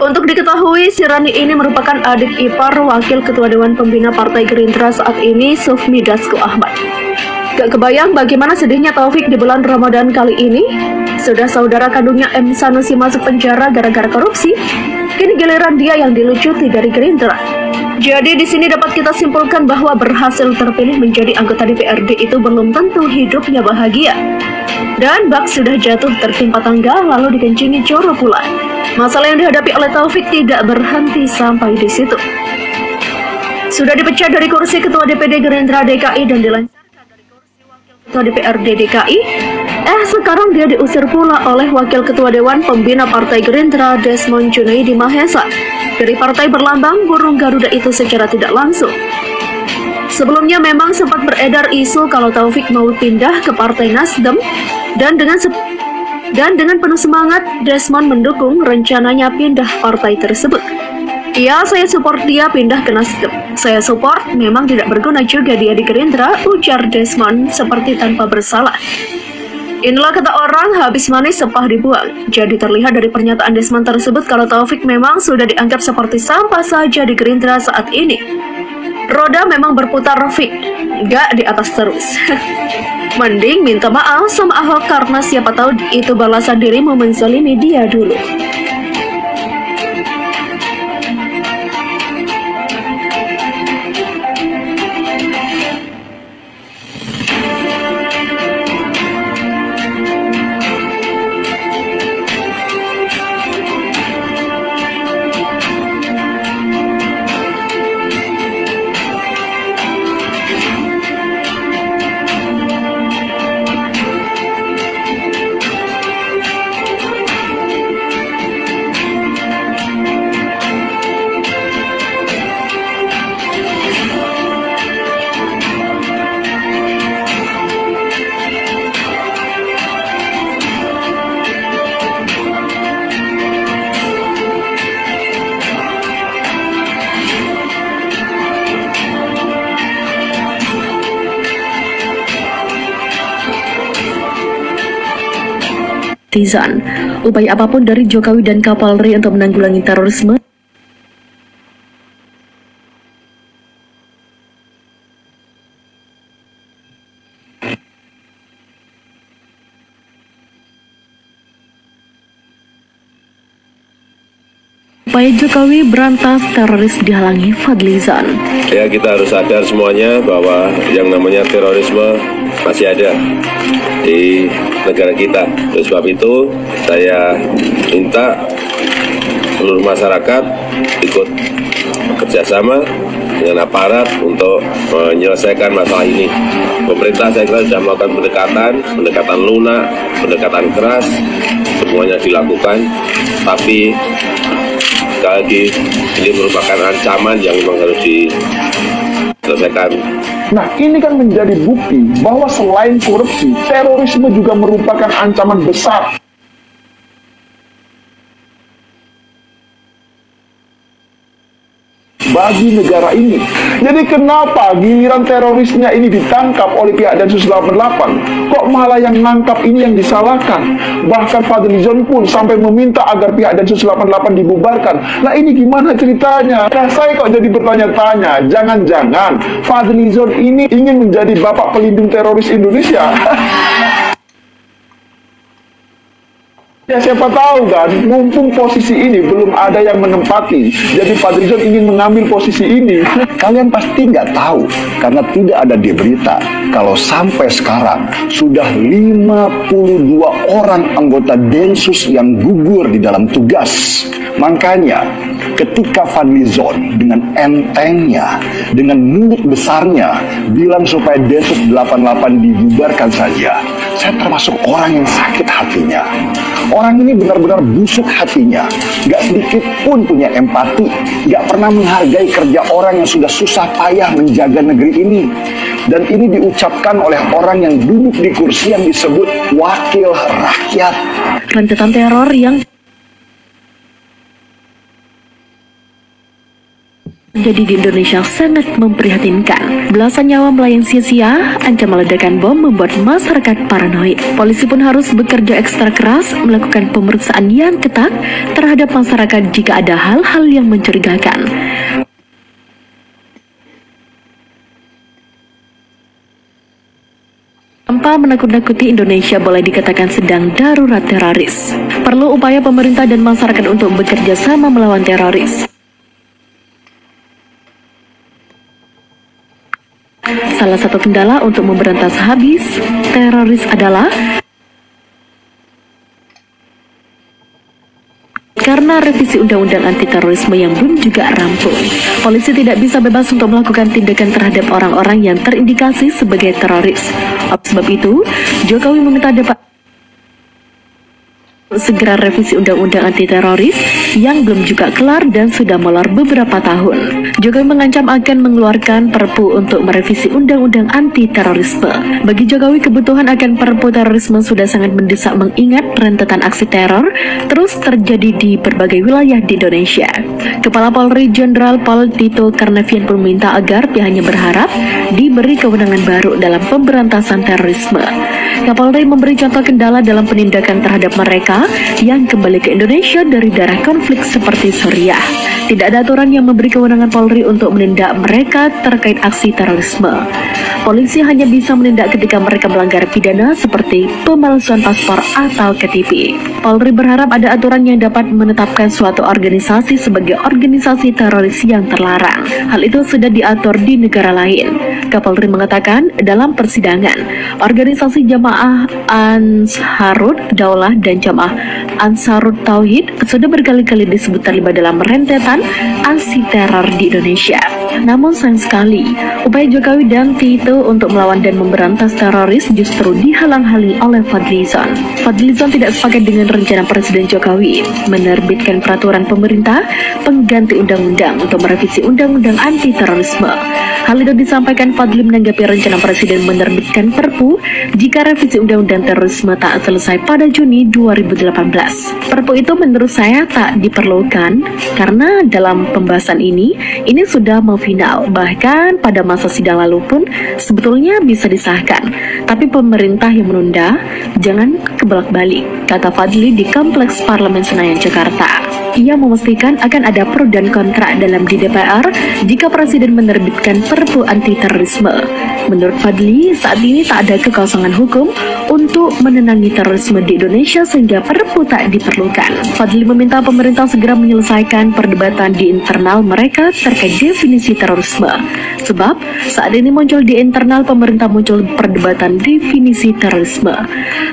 Untuk diketahui, si Rani ini merupakan adik ipar wakil ketua Dewan Pembina Partai Gerindra saat ini, Sufmi Dasko Ahmad. Gak kebayang bagaimana sedihnya Taufik di bulan Ramadan kali ini. Sudah saudara kandungnya M. Sanusi masuk penjara gara-gara korupsi, Kini giliran dia yang dilucuti dari Gerindra. Jadi di sini dapat kita simpulkan bahwa berhasil terpilih menjadi anggota DPRD itu belum tentu hidupnya bahagia. Dan bak sudah jatuh tertimpa tangga lalu dikencingi coro pula. Masalah yang dihadapi oleh Taufik tidak berhenti sampai di situ. Sudah dipecat dari kursi Ketua DPD Gerindra DKI dan dilancarkan Ketua DPRD DKI, eh sekarang dia diusir pula oleh Wakil Ketua Dewan Pembina Partai Gerindra Desmond Junaidi Mahesa dari partai berlambang burung Garuda itu secara tidak langsung. Sebelumnya memang sempat beredar isu kalau Taufik mau pindah ke Partai Nasdem dan dengan dan dengan penuh semangat Desmond mendukung rencananya pindah partai tersebut. Ya, saya support dia pindah ke Nasdem. Saya support, memang tidak berguna juga dia di Gerindra, ujar Desmond seperti tanpa bersalah. Inilah kata orang, habis manis sepah dibuang. Jadi terlihat dari pernyataan Desmond tersebut kalau Taufik memang sudah dianggap seperti sampah saja di Gerindra saat ini. Roda memang berputar fit, gak di atas terus. (laughs) Mending minta maaf sama Ahok karena siapa tahu itu balasan dirimu menzalimi dia dulu. Tizan, upaya apa pun dari Jokowi dan Kapolri untuk menanggulangi terorisme upaya Jokowi berantas teroris dihalangi Fadlizon. Ya kita harus sadar semuanya bahwa yang namanya terorisme masih ada di negara kita. Oleh sebab itu saya minta seluruh masyarakat ikut bekerjasama dengan aparat untuk menyelesaikan masalah ini. Pemerintah saya kira sudah melakukan pendekatan, pendekatan lunak, pendekatan keras, semuanya dilakukan, tapi sekali lagi. Ini merupakan ancaman yang memang harus diselesaikan. Nah, ini kan menjadi bukti bahwa selain korupsi, terorisme juga merupakan ancaman besar bagi negara ini. Jadi kenapa giliran terorisnya ini ditangkap oleh pihak Densus 88, kok malah yang nangkap ini yang disalahkan? Bahkan Fadlizon pun sampai meminta agar pihak Densus 88 dibubarkan. Nah ini gimana ceritanya? Nah, saya kok jadi bertanya-tanya, jangan-jangan Fadlizon ini ingin menjadi bapak pelindung teroris Indonesia? (laughs) Ya siapa tahu kan, mumpung posisi ini belum ada yang menempati, jadi Fadlizon ingin mengambil posisi ini. Kalian pasti nggak tahu, karena tidak ada di berita, kalau sampai sekarang sudah 52 orang anggota Densus yang gugur di dalam tugas. Makanya, ketika Fadlizon dengan entengnya, dengan mulut besarnya, bilang supaya Densus 88 dibubarkan saja, saya termasuk orang yang sakit hatinya. Orang ini benar-benar busuk hatinya, gak sedikit pun punya empati, gak pernah menghargai kerja orang yang sudah susah payah menjaga negeri ini. Dan ini diucapkan oleh orang yang duduk di kursi yang disebut wakil rakyat. Rentetan teror yang Jadi di Indonesia sangat memprihatinkan. Belasan nyawa melayang sia-sia, ancaman ledakan bom membuat masyarakat paranoid. Polisi pun harus bekerja ekstra keras melakukan pemeriksaan yang ketat terhadap masyarakat jika ada hal-hal yang mencurigakan. Tanpa menakut-nakuti Indonesia boleh dikatakan sedang darurat teroris. Perlu upaya pemerintah dan masyarakat untuk bekerja sama melawan teroris. Salah satu kendala untuk memberantas habis teroris adalah Karena revisi undang-undang anti terorisme yang belum juga rampung, polisi tidak bisa bebas untuk melakukan tindakan terhadap orang-orang yang terindikasi sebagai teroris. Oleh sebab itu, Jokowi meminta dapat segera revisi undang-undang anti teroris yang belum juga kelar dan sudah molor beberapa tahun. Jokowi mengancam akan mengeluarkan perpu untuk merevisi undang-undang anti terorisme. Bagi Jokowi kebutuhan akan perpu terorisme sudah sangat mendesak mengingat rentetan aksi teror terus terjadi di berbagai wilayah di Indonesia. Kepala Polri Jenderal Pol Tito Karnavian pun meminta agar pihaknya berharap diberi kewenangan baru dalam pemberantasan terorisme. Kapolri memberi contoh kendala dalam penindakan terhadap mereka yang kembali ke Indonesia dari daerah konflik seperti Suriah. Tidak ada aturan yang memberi kewenangan Polri untuk menindak mereka terkait aksi terorisme. Polisi hanya bisa menindak ketika mereka melanggar pidana seperti pemalsuan paspor atau KTP. Polri berharap ada aturan yang dapat menetapkan suatu organisasi sebagai organisasi teroris yang terlarang. Hal itu sudah diatur di negara lain. Kapolri mengatakan dalam persidangan, organisasi jamaah Ansarut Daulah dan jamaah Ansarut Tauhid sudah berkali-kali disebut terlibat dalam rentetan aksi teror di Indonesia. Namun sayang sekali, upaya Jokowi dan Tito untuk melawan dan memberantas teroris justru dihalang-halangi oleh Fadlizon. Fadlizon tidak sepakat dengan rencana Presiden Jokowi menerbitkan peraturan pemerintah pengganti undang-undang untuk merevisi undang-undang anti terorisme. Hal itu disampaikan Fadli menanggapi rencana Presiden menerbitkan Perpu jika revisi undang-undang terorisme tak selesai pada Juni 2018. Perpu itu menurut saya tak diperlukan karena dalam pembahasan ini ini sudah mau final. Bahkan pada masa sidang lalu pun sebetulnya bisa disahkan. Tapi pemerintah yang menunda jangan kebolak-balik, kata Fadli di Kompleks Parlemen Senayan Jakarta. Ia memastikan akan ada pro dan kontra dalam di DPR jika Presiden menerbitkan Perpu anti terorisme. Menurut Fadli, saat ini tak ada kekosongan hukum untuk menenangi terorisme di Indonesia sehingga perpu tak diperlukan. Fadli meminta pemerintah segera menyelesaikan perdebatan di internal mereka terkait definisi terorisme. Sebab saat ini muncul di internal pemerintah muncul perdebatan definisi terorisme.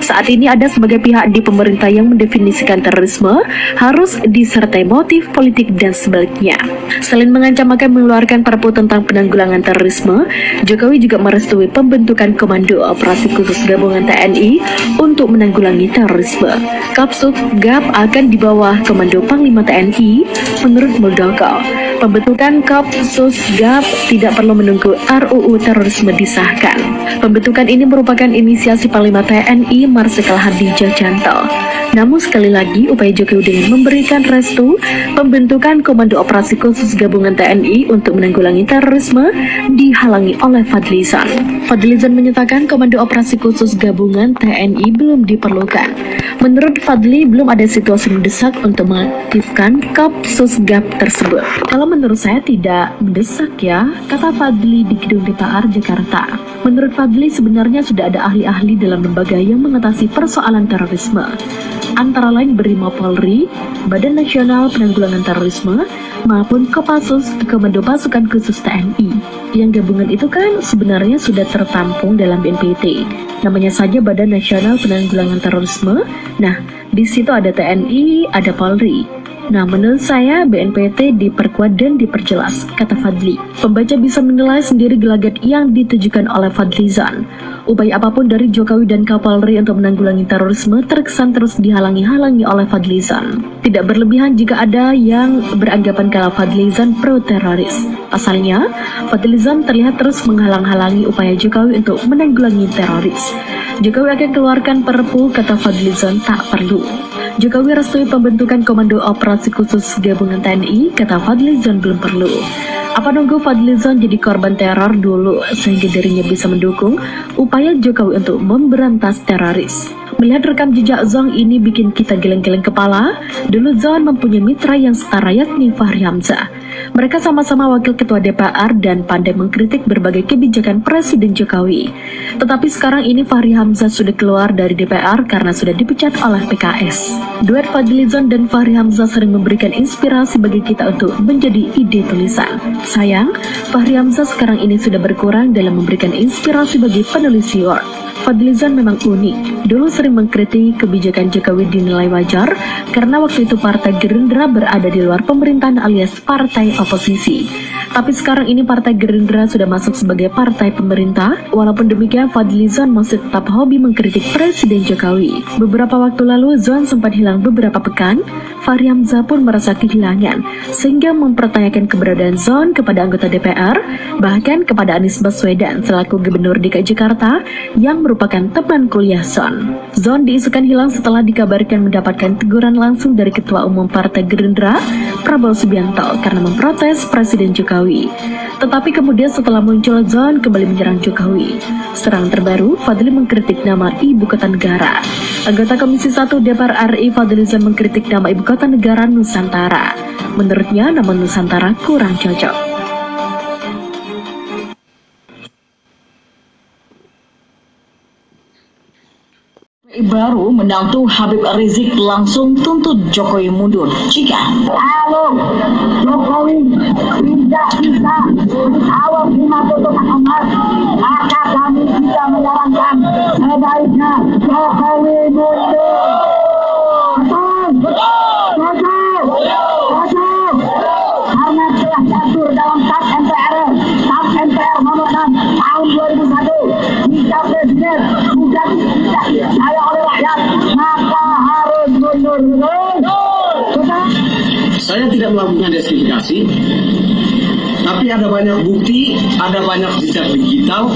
Saat ini ada sebagai pihak di pemerintah yang mendefinisikan terorisme harus disertai motif politik dan sebaliknya. Selain mengancam akan mengeluarkan perpu tentang penanggulangan terorisme, Jokowi juga merestui pembentukan Komando Operasi Khusus Gabungan TNI untuk menanggulangi terorisme. Kapsuk GAP akan di bawah Komando Panglima TNI menurut Muldoko. Pembentukan Kapsus GAP tidak perlu menunggu RUU terorisme disahkan. Pembentukan ini merupakan inisiasi Panglima TNI Marsikal Hadi Jajanto. Namun sekali lagi upaya Jokowi dengan memberikan restu pembentukan Komando Operasi Khusus Gabungan TNI untuk menanggulangi terorisme dihalangi oleh Fadlizon. Fadlizon menyatakan Komando Operasi Khusus Gabungan TNI belum diperlukan. Menurut Fadli belum ada situasi mendesak untuk mengaktifkan Kapsus GAP tersebut. Kalau menurut saya tidak mendesak ya, kata Fadli di Gedung DPR Jakarta. Menurut Fadli sebenarnya sudah ada ahli-ahli dalam lembaga yang mengatasi persoalan terorisme antara lain Brimo Polri, Badan Nasional Penanggulangan Terorisme, maupun Kopassus Komando Pasukan Khusus TNI. Yang gabungan itu kan sebenarnya sudah tertampung dalam BNPT. Namanya saja Badan Nasional Penanggulangan Terorisme. Nah, di situ ada TNI, ada Polri. Nah, menurut saya BNPT diperkuat dan diperjelas, kata Fadli. Pembaca bisa menilai sendiri gelagat yang ditujukan oleh Fadlizon. Upaya apa pun dari Jokowi dan Kapolri untuk menanggulangi terorisme terkesan terus dihalangi-halangi oleh Fadlizon. Tidak berlebihan jika ada yang beranggapan kalau Fadlizon pro-teroris. Pasalnya, Fadlizon terlihat terus menghalang-halangi upaya Jokowi untuk menanggulangi teroris. Jokowi akan keluarkan perpu, kata Fadlizon, tak perlu. Jokowi restui pembentukan Komando Operasi Khusus Gabungan TNI, kata Fadlizon belum perlu. Apa nunggu Fadlizon jadi korban teror dulu sehingga dirinya bisa mendukung upaya Jokowi untuk memberantas teroris? Melihat rekam jejak Zong ini bikin kita geleng-geleng kepala. Dulu Zong mempunyai mitra yang setara yakni Fahri Hamzah. Mereka sama-sama wakil ketua DPR dan pandai mengkritik berbagai kebijakan Presiden Jokowi. Tetapi sekarang ini Fahri Hamzah sudah keluar dari DPR karena sudah dipecat oleh PKS. Duet Fadlizon dan Fahri Hamzah sering memberikan inspirasi bagi kita untuk menjadi ide tulisan. Sayang, Fahri Hamzah sekarang ini sudah berkurang dalam memberikan inspirasi bagi penulis Word. Fadlizon memang unik. Dulu sering mengkritik kebijakan Jokowi dinilai wajar karena waktu itu Partai Gerindra berada di luar pemerintahan alias partai oposisi. Tapi sekarang ini Partai Gerindra sudah masuk sebagai partai pemerintah. Walaupun demikian, Fadlizon masih tetap hobi mengkritik Presiden Jokowi. Beberapa waktu lalu, Zon sempat hilang beberapa pekan. Fahri pun merasa kehilangan, sehingga mempertanyakan keberadaan Zon kepada anggota DPR, bahkan kepada Anies Baswedan selaku Gubernur DKI Jakarta yang merupakan teman kuliah Zon. Zon diisukan hilang setelah dikabarkan mendapatkan teguran langsung dari Ketua Umum Partai Gerindra, Prabowo Subianto, karena memprotes Presiden Jokowi. Tetapi kemudian setelah muncul Zon kembali menyerang Jokowi. Serang terbaru, Fadli mengkritik nama Ibu Kota Negara. Anggota Komisi 1 DPR RI Fadli Zon mengkritik nama Ibu Kota Negara Nusantara. Menurutnya nama Nusantara kurang cocok. Baru menantu Habib Rizik langsung tuntut Jokowi mundur. Jika Halo, Jokowi tidak bisa awal lima putusan emas, maka kami bisa menyarankan sebaiknya Jokowi mundur. Karena telah diatur dalam TAP MPR, TAP MPR nomor 6 tahun 2001, jika Presiden sudah oleh maka harus mundur. Saya tidak melakukan justifikasi, tapi ada banyak bukti, ada banyak jejak digital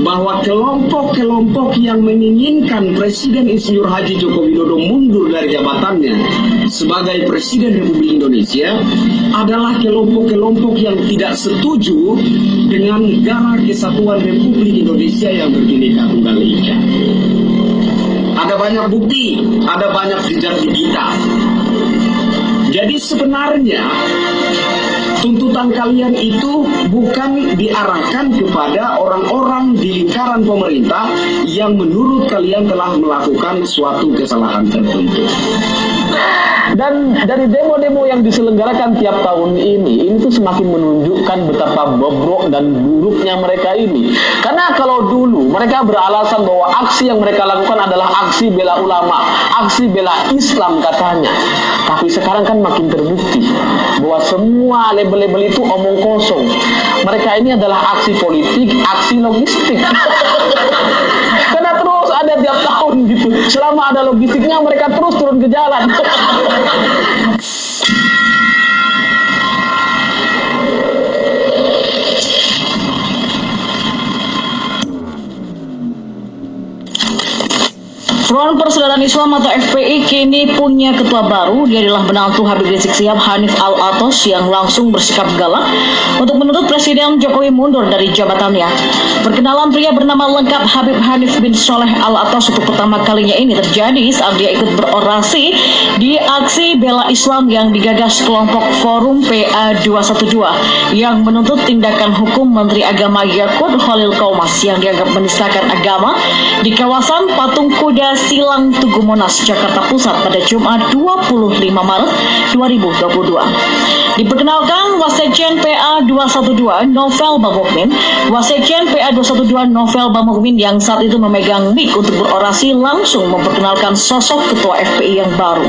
bahwa kelompok-kelompok yang menginginkan Presiden Insinyur Haji Joko Widodo mundur dari jabatannya sebagai Presiden Republik Indonesia adalah kelompok-kelompok yang tidak setuju dengan negara kesatuan Republik Indonesia yang berbineka tunggal ika. Ada banyak bukti, ada banyak jejak digital. Jadi sebenarnya tuntutan kalian itu bukan diarahkan kepada orang-orang di lingkaran pemerintah yang menurut kalian telah melakukan suatu kesalahan tertentu. Dan dari demo-demo yang diselenggarakan tiap tahun ini, ini tuh semakin menunjukkan betapa bobrok dan buruknya mereka ini. Karena kalau dulu mereka beralasan bahwa aksi yang mereka lakukan adalah aksi bela ulama, aksi bela Islam katanya. Tapi sekarang kan makin terbukti bahwa semua label-label itu omong kosong. Mereka ini adalah aksi politik, aksi logistik. (laughs) Karena terus ada tiap tahun gitu. Selama ada logistiknya mereka terus turun ke jalan. (laughs) Front Persaudaraan Islam atau FPI kini punya ketua baru. Dia adalah menantu Habib Rizik Sihab Hanif Al-Atos yang langsung bersikap galak untuk menuntut Presiden Jokowi mundur dari jabatannya. Perkenalan pria bernama lengkap Habib Hanif bin Soleh Al-Atos untuk pertama kalinya ini terjadi saat dia ikut berorasi di aksi bela Islam yang digagas kelompok Forum PA 212 yang menuntut tindakan hukum Menteri Agama Yakut Khalil Kaumas yang dianggap menistakan agama di kawasan Patung Kuda Silang Tugu Monas, Jakarta Pusat pada Jumat 25 Maret 2022. Diperkenalkan Wasekjen PA 212 Novel Bamukmin, Wasekjen PA 212 Novel Bamukmin yang saat itu memegang mic untuk berorasi langsung memperkenalkan sosok ketua FPI yang baru.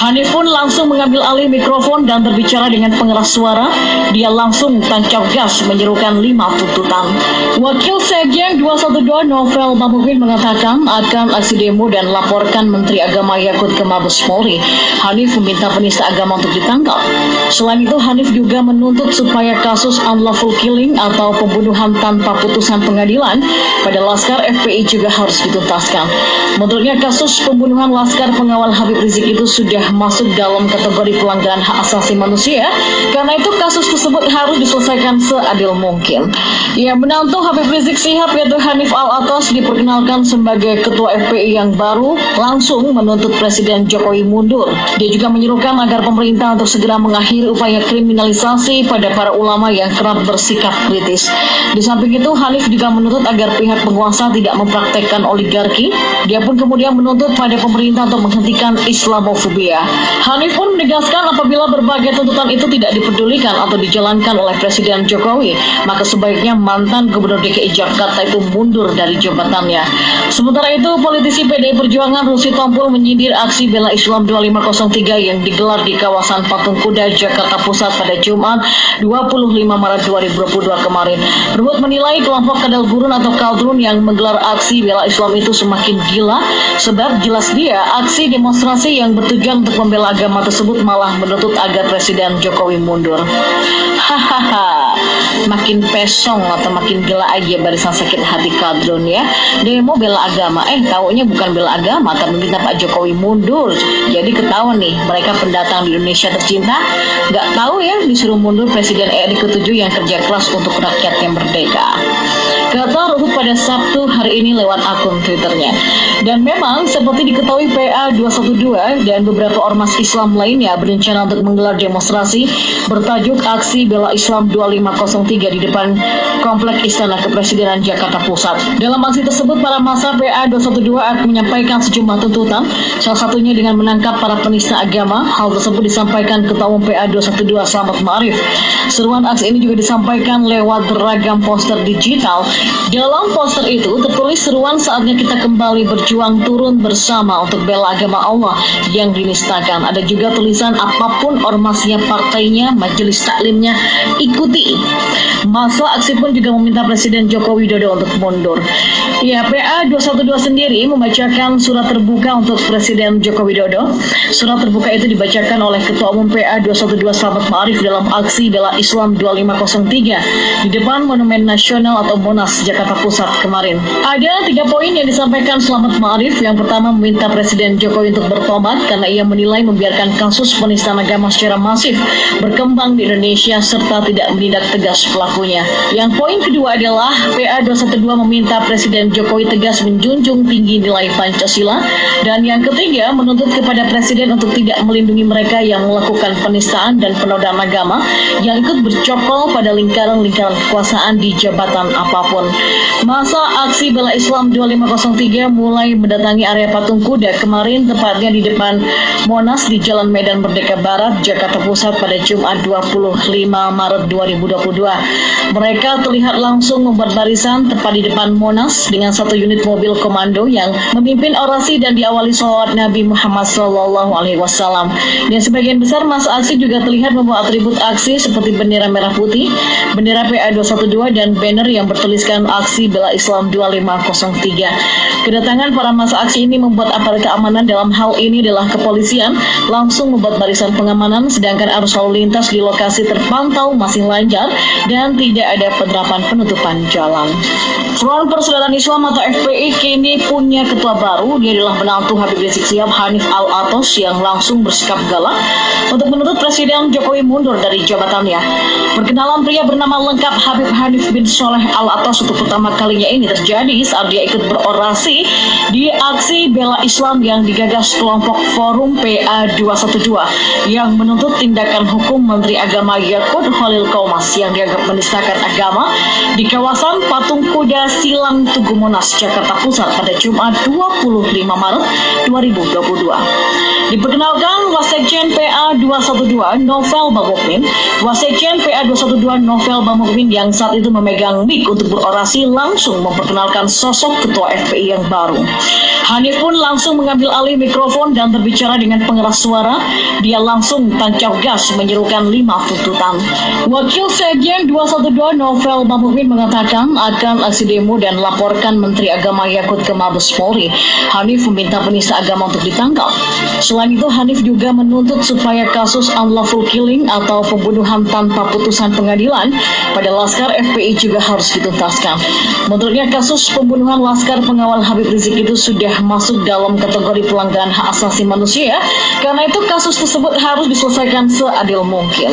Hanif pun langsung mengambil alih mikrofon dan berbicara dengan pengeras suara. Dia langsung tancap gas menyerukan lima tuntutan. Wakil Sekjen 212 Novel Bamukmin mengatakan akan aksi demo dan laporkan Menteri Agama Yakut ke Mabes Polri. Hanif meminta penista agama untuk ditangkap. Selain itu, Hanif juga menuntut supaya kasus unlawful killing atau pembunuhan tanpa putusan pengadilan pada Laskar FPI juga harus dituntaskan. Menurutnya, kasus pembunuhan Laskar pengawal Habib Rizik itu sudah masuk dalam kategori pelanggaran hak asasi manusia. Karena itu, kasus tersebut harus diselesaikan seadil mungkin. Ya, menantu Habib Rizik Sihab yaitu Hanif Al-Atas diperkenalkan sebagai ketua FPI yang baru langsung menuntut Presiden Jokowi mundur. Dia juga menyerukan agar pemerintah untuk segera mengakhiri upaya kriminalisasi pada para ulama yang kerap bersikap kritis. Di samping itu, Hanif juga menuntut agar pihak penguasa tidak mempraktekkan oligarki. Dia pun kemudian menuntut pada pemerintah untuk menghentikan Islamofobia. Hanif pun menegaskan apabila berbagai tuntutan itu tidak dipedulikan atau dijalankan oleh Presiden Jokowi, maka sebaiknya mantan Gubernur DKI Jakarta itu mundur dari jabatannya. Sementara itu, politisi PDI Perjuangan Rusi Tompul menyindir aksi bela Islam 2503 yang digelar di kawasan Patung Kuda, Jakarta Pusat pada Jumat 25 Maret 2022 kemarin. Ruhut menilai kelompok kadal gurun atau kaldrun yang menggelar aksi bela Islam itu semakin gila sebab jelas dia aksi demonstrasi yang bertujuan untuk membela agama tersebut malah menuntut agar Presiden Jokowi mundur. Hahaha, makin pesong atau makin gila aja barisan sakit hati kaldrun ya. Demo bela agama, eh taunya bukan bela agama tapi minta Pak Jokowi mundur. Jadi ketahuan nih mereka pendatang di Indonesia tercinta nggak tahu ya disuruh mundur Presiden RI ke-7 yang kerja keras untuk rakyat yang merdeka. Kata Ruhut pada Sabtu hari ini lewat akun Twitternya. Dan memang seperti diketahui PA 212 dan beberapa ormas Islam lainnya berencana untuk menggelar demonstrasi bertajuk Aksi Bela Islam 2503 di depan Komplek Istana Kepresidenan Jakarta Pusat. Dalam aksi tersebut para masa PA 212 akan menyampaikan sejumlah tuntutan, salah satunya dengan menangkap para penista agama. Hal tersebut disampaikan Ketua Umum PA 212 Selamat Ma'arif. Seruan aksi ini juga disampaikan lewat beragam poster digital. Dalam poster itu tertulis seruan saatnya kita kembali berjuang turun bersama untuk bela agama Allah yang dinistakan. Ada juga tulisan apa pun ormasnya partainya, majelis taklimnya, ikuti. Masa aksi pun juga meminta Presiden Joko Widodo untuk mundur. Ya, PA 212 sendiri membacakan surat terbuka untuk Presiden Joko Widodo. Surat terbuka itu dibacakan oleh Ketua Umum PA 212 Selamat Ma'arif dalam aksi bela Islam 2503 di depan Monumen Nasional atau Monas, Jakarta Pusat kemarin. Ada tiga poin yang disampaikan Selamat Ma'arif. Yang pertama meminta Presiden Jokowi untuk bertobat karena ia menilai membiarkan kasus penistaan agama secara masif berkembang di Indonesia serta tidak menindak tegas pelakunya. Yang poin kedua adalah PA 212 meminta Presiden Jokowi tegas menjunjung tinggi nilai Pancasila. Dan yang ketiga, menuntut kepada Presiden untuk tidak melindungi mereka yang melakukan penistaan dan penodaan agama yang ikut bercokol pada lingkaran-lingkaran kekuasaan di jabatan apa pun. Masa aksi bela Islam 2503 mulai mendatangi area patung kuda kemarin tepatnya di depan Monas di Jalan Medan Merdeka Barat, Jakarta Pusat pada Jumat 25 Maret 2022. Mereka terlihat langsung membuat barisan tepat di depan Monas dengan satu unit mobil komando yang memimpin orasi dan diawali salawat Nabi Muhammad Sallallahu Alaihi Wasallam. Dan sebagian besar masa aksi juga terlihat membawa atribut aksi seperti bendera merah putih, bendera PA 212 dan banner yang aksi bela Islam 2503. Kedatangan para masa aksi ini membuat aparat keamanan dalam hal ini adalah kepolisian langsung membuat barisan pengamanan sedangkan arus lalu lintas di lokasi terpantau masih lancar dan tidak ada penerapan penutupan jalan. Front Persaudaraan Islam atau FPI kini punya ketua baru, dia adalah menantu Habib Rizik Sihab Hanif Al-Atos yang langsung bersikap galak untuk menuntut Presiden Jokowi mundur dari jabatannya. Perkenalan pria bernama lengkap Habib Hanif bin Soleh Al-Atos untuk pertama kalinya ini terjadi saat dia ikut berorasi di aksi bela Islam yang digagas kelompok Forum PA 212 yang menuntut tindakan hukum Menteri Agama Yakut Khalil Kaumas yang dianggap menistakan agama di kawasan Patung Kuda Silang Tugu Monas, Jakarta Pusat pada Jumat 25 Maret 2022. Diperkenalkan Wasekjen PA 212 Novel Bamukmin, Wasekjen PA 212 Novel Bamukmin yang saat itu memegang mic untuk berorasi langsung memperkenalkan sosok ketua FPI yang baru. Hanif pun langsung mengambil alih mikrofon dan berbicara dengan pengeras suara. Dia langsung tancap gas menyerukan lima tuntutan. Wakil Sekjen 212 Novel Bamukmin mengatakan akan aksi demo dan laporkan Menteri Agama Yakut ke Mabes Polri. Hanif meminta penista agama untuk ditangkap. Selain itu, Hanif juga menuntut supaya kasus unlawful killing atau pembunuhan tanpa putusan pengadilan pada Laskar FPI juga harus dituntaskan. Menurutnya, kasus pembunuhan Laskar pengawal Habib Rizik itu sudah masuk dalam kategori pelanggaran hak asasi manusia, karena itu kasus tersebut harus diselesaikan seadil mungkin.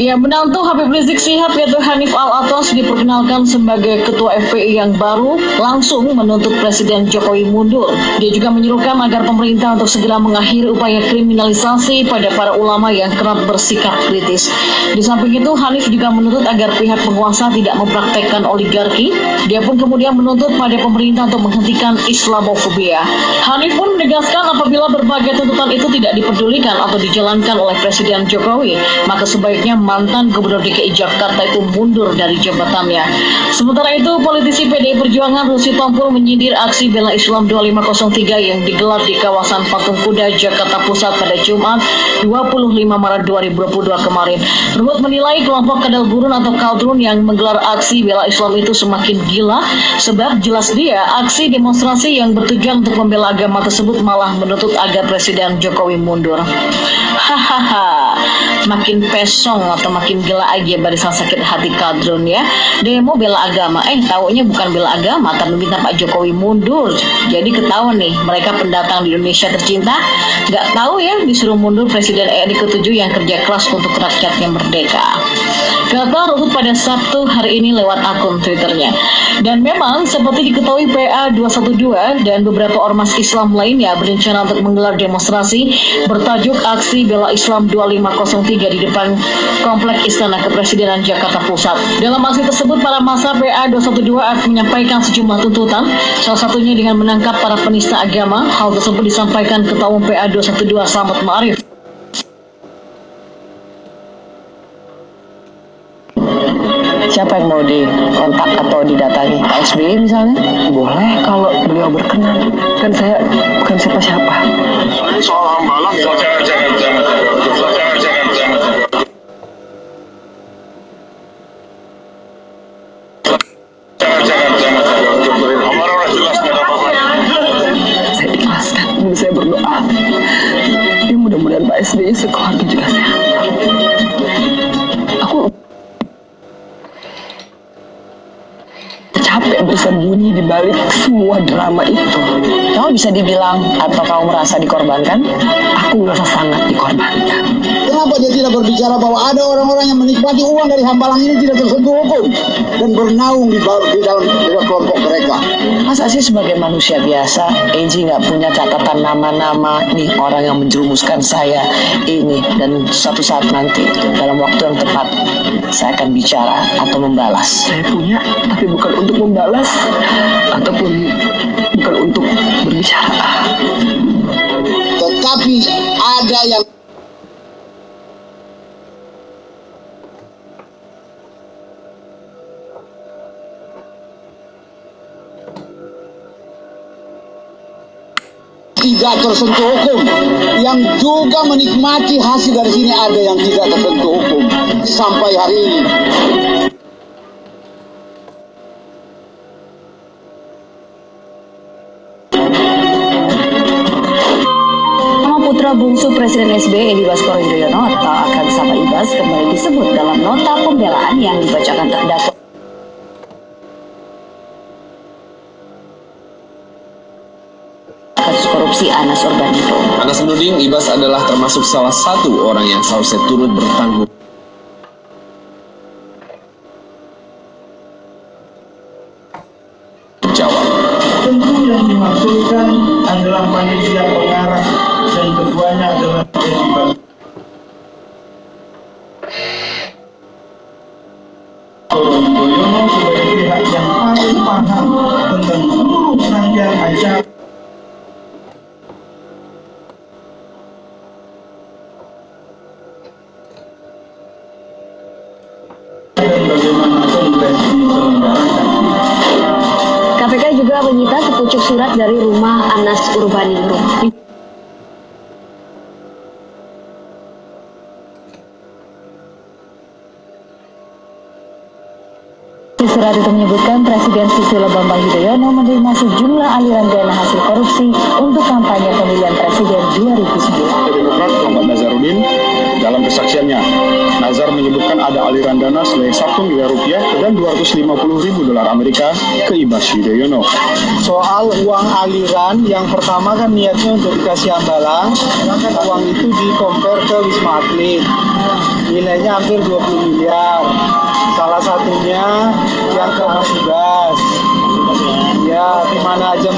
Ya, menantu Habib Rizik Sihab yaitu Hanif Al-Atos diperkenalkan sebagai ketua FPI yang baru langsung menuntut Presiden Jokowi mundur. Dia juga menyuruhkan agar pemerintah untuk segera mengakhiri upaya kriminalisasi pada para ulama yang kerap bersikap kritis. Di samping itu, Hanif juga menuntut agar pihak penguasa tidak mempraktekkan oligarki. Dia pun kemudian menuntut pada pemerintah untuk menghentikan Islamofobia. Hanif pun menegaskan apabila berbagai tuntutan itu tidak dipedulikan atau dijalankan oleh Presiden Jokowi, maka sebaiknya mantan Gubernur DKI Jakarta itu mundur dari jabatannya. Sementara itu, politisi PDI Perjuangan Rusi Tompul menyindir aksi bela Islam 2503 yang digelar di kawasan Patung Kuda, Jakarta Pusat pada Jumat 25 Maret 2022 kemarin. Ruhut menilai kelompok kadal gurun atau kaldrun yang menggelar aksi bela Islam itu semakin gila sebab jelas dia aksi demonstrasi yang bertujuan untuk membela agama tersebut malah menuntut agar Presiden Jokowi mundur. Hahaha, makin pesong atau makin gila aja barisan sakit hati kaldrun ya. Demo bela agama, eh taunya bukan bela agama tapi minta Pak Jokowi mundur. Jadi ketahuan nih mereka pendatang di Indonesia tercinta nggak tahu ya disuruh mundur Presiden RI ke-7 yang kerja keras untuk rakyatnya merdeka. Kata Ruhut pada Sabtu hari ini lewat akun Dan memang seperti diketahui PA 212 dan beberapa ormas Islam lainnya berencana untuk menggelar demonstrasi bertajuk Aksi Bela Islam 2503 di depan Komplek Istana Kepresidenan Jakarta Pusat. Dalam aksi tersebut para masa PA 212 akan menyampaikan sejumlah tuntutan, salah satunya dengan menangkap para penista agama. Hal tersebut disampaikan Ketua Umum PA 212 Slamet Ma'arif. Siapa yang mau dikontak atau didatangi? Pak SBY misalnya? Boleh kalau beliau berkenan. Kan saya bukan siapa-siapa. Ini soal hambalang ya. Jangan, jangan, jangan, jangan, jangan, jangan. Jangan, jangan, jangan. Amarah udah jelas nggak ada apa-apa. Saya ikhlaskan. Dan saya berdoa. Ya mudah-mudahan Pak SBY sekeluarga tersembunyi di balik semua drama itu. Kamu bisa dibilang atau kamu merasa dikorbankan? Aku merasa sangat dikorbankan. Kenapa dia tidak berbicara bahwa ada orang-orang yang menikmati uang dari hambalang ini tidak tersentuh hukum dan bernaung di, bawah- di dalam, di dalam kelompok mereka? Masa sih sebagai manusia biasa, Eji nggak punya catatan nama-nama nih orang yang menjerumuskan saya ini dan suatu saat nanti dalam waktu yang tepat saya akan bicara atau membalas. Saya punya, tapi bukan untuk membalas ataupun bukan untuk berbicara. Tetapi ada yang tidak tersentuh hukum. Yang juga menikmati hasil dari sini ada yang tidak tersentuh hukum. Sampai hari ini. Putra bungsu Presiden SBY Edi Baskoro Yudhoyono atau akan disapa Ibas kembali disebut dalam nota pembelaan yang dibacakan terdakwa. Kasus korupsi Anas Urbaningrum. Anas menuding Ibas adalah termasuk salah satu orang yang seharusnya turut bertanggung jawab. Tentu yang dimaksudkan adalah panitia pengarah dan ketuanya adalah Edi Baskoro. Yudhoyono sebagai pihak yang paling paham tentang seluruh rangkaian acara menyita sepucuk surat dari rumah Anas Urbaningrum. Surat itu menyebutkan Presiden Susilo Bambang Yudhoyono menerima sejumlah aliran dana hasil korupsi untuk kampanye pemilihan presiden 2009. Demokrat Muhammad Nazarudin dalam kesaksiannya. Nazar menyebutkan ada aliran dana senilai 1 miliar rupiah dan 250 ribu dolar Amerika ke Ibas Yudhoyono. soal uang aliran yang pertama kan niatnya untuk dikasih hambalang kan uang itu di compare ke Wisma Atlet. Nilainya hampir 20 miliar. Salah satunya yang ke Mas Ibas. Ya di mana aja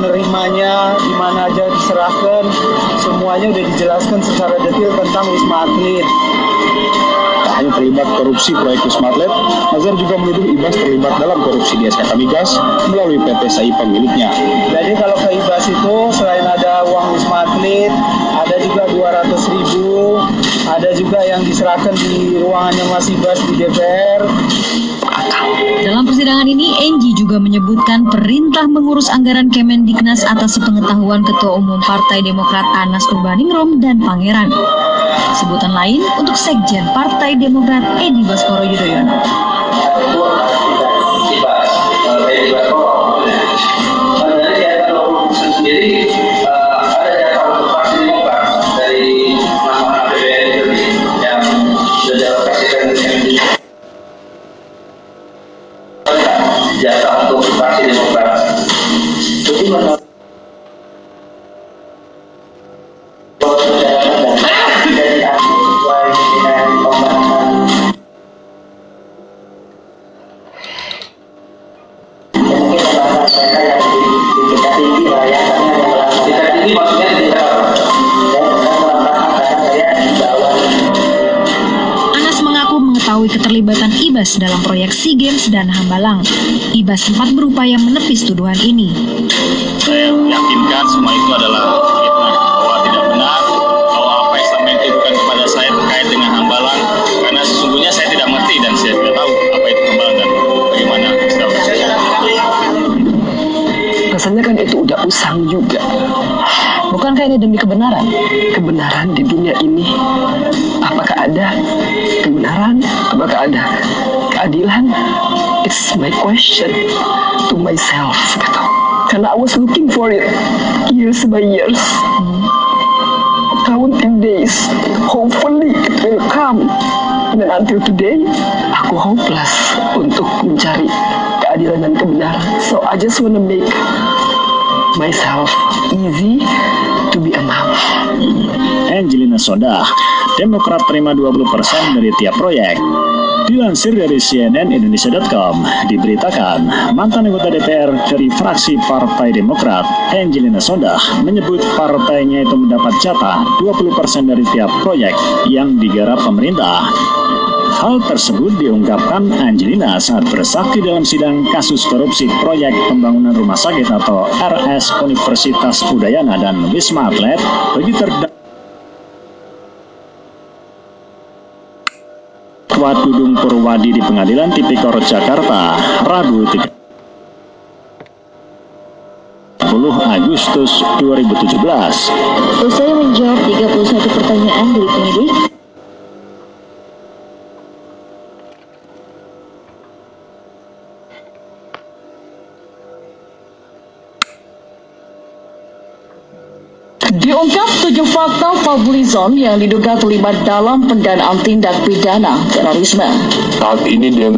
menerimanya di mana aja diserahkan semuanya udah dijelaskan secara detail tentang Wisma Atlet Tak hanya terlibat korupsi proyek Wisma Atlet, Nazar juga menuduh Ibas terlibat dalam korupsi di SKK Migas melalui PT SAIPA miliknya. Jadi kalau ke Ibas itu selain ada uang Wisma Atlet, ada juga 200 ribu, ada juga yang diserahkan di ruangannya Mas Ibas di DPR. Dalam persidangan ini, Enji juga menyebutkan perintah mengurus anggaran Kemendiknas atas sepengetahuan Ketua Umum Partai Demokrat Anas Urbaningrum dan Pangeran. Sebutan lain untuk Sekjen Partai Demokrat Edi Baskoro Yudhoyono. Keterlibatan Ibas dalam proyek SEA Games dan Hambalang. Ibas sempat berupaya menepis tuduhan ini. Saya yakinkan semua itu adalah fitnah usang juga. Bukankah ini demi kebenaran? Kebenaran di dunia ini, apakah ada kebenaran? Apakah ada keadilan? It's my question to myself. Gitu. Karena I was looking for it years by years. Counting days. Hopefully it will come. Dan until today, aku hopeless untuk mencari keadilan. dan kebenaran. So I just wanna make myself easy to be a mom. Angelina Sondah, Demokrat terima 20% dari tiap proyek. Dilansir dari CNN Indonesia.com, diberitakan mantan anggota DPR dari fraksi Partai Demokrat, Angelina Sondah, menyebut partainya itu mendapat jatah 20% dari tiap proyek yang digarap pemerintah. Hal tersebut diungkapkan Angelina saat bersaksi dalam sidang kasus korupsi proyek pembangunan rumah sakit atau RS Universitas Udayana dan Wisma Atlet bagi terdakwa Ketua Dudung Purwadi di Pengadilan Tipikor Jakarta, Rabu 30 Agustus 2017. Usai menjawab 31 pertanyaan dari penyidik, tujuh fakta Fadlizon yang diduga terlibat dalam pendanaan tindak pidana terorisme. Saat ini dia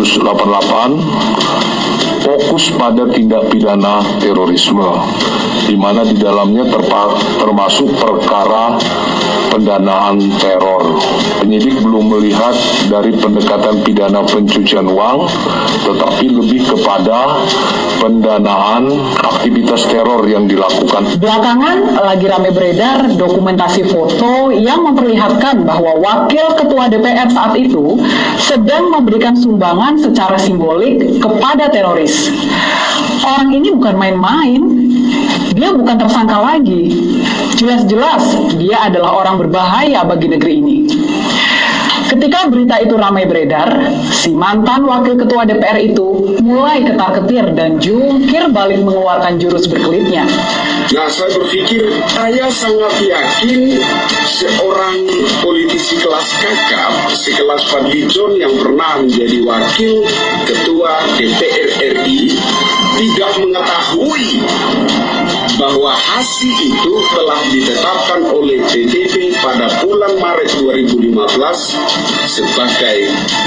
Sus 88 fokus pada tindak pidana terorisme di mana di dalamnya termasuk perkara pendanaan teror. Penyidik belum melihat dari pendekatan pidana pencucian uang tetapi lebih kepada pendanaan aktivitas teror yang dilakukan. Belakangan lagi rame beredar dokumentasi foto yang memperlihatkan bahwa wakil ketua DPR saat itu sedang memberikan sumbangan secara simbolik kepada teroris. Orang ini bukan main-main, dia bukan tersangka lagi. Jelas-jelas dia adalah orang berbahaya bagi negeri ini. Ketika berita itu ramai beredar, si mantan wakil ketua DPR itu mulai ketar-ketir dan jungkir balik mengeluarkan jurus berkelitnya. Nah, saya berpikir saya sangat yakin seorang politisi kelas kakap, sekelas Fadlizon yang pernah menjadi wakil ketua DPR RI tidak mengetahui bahwa hasil itu telah ditetapkan oleh PBB pada bulan Maret 2015 sebagai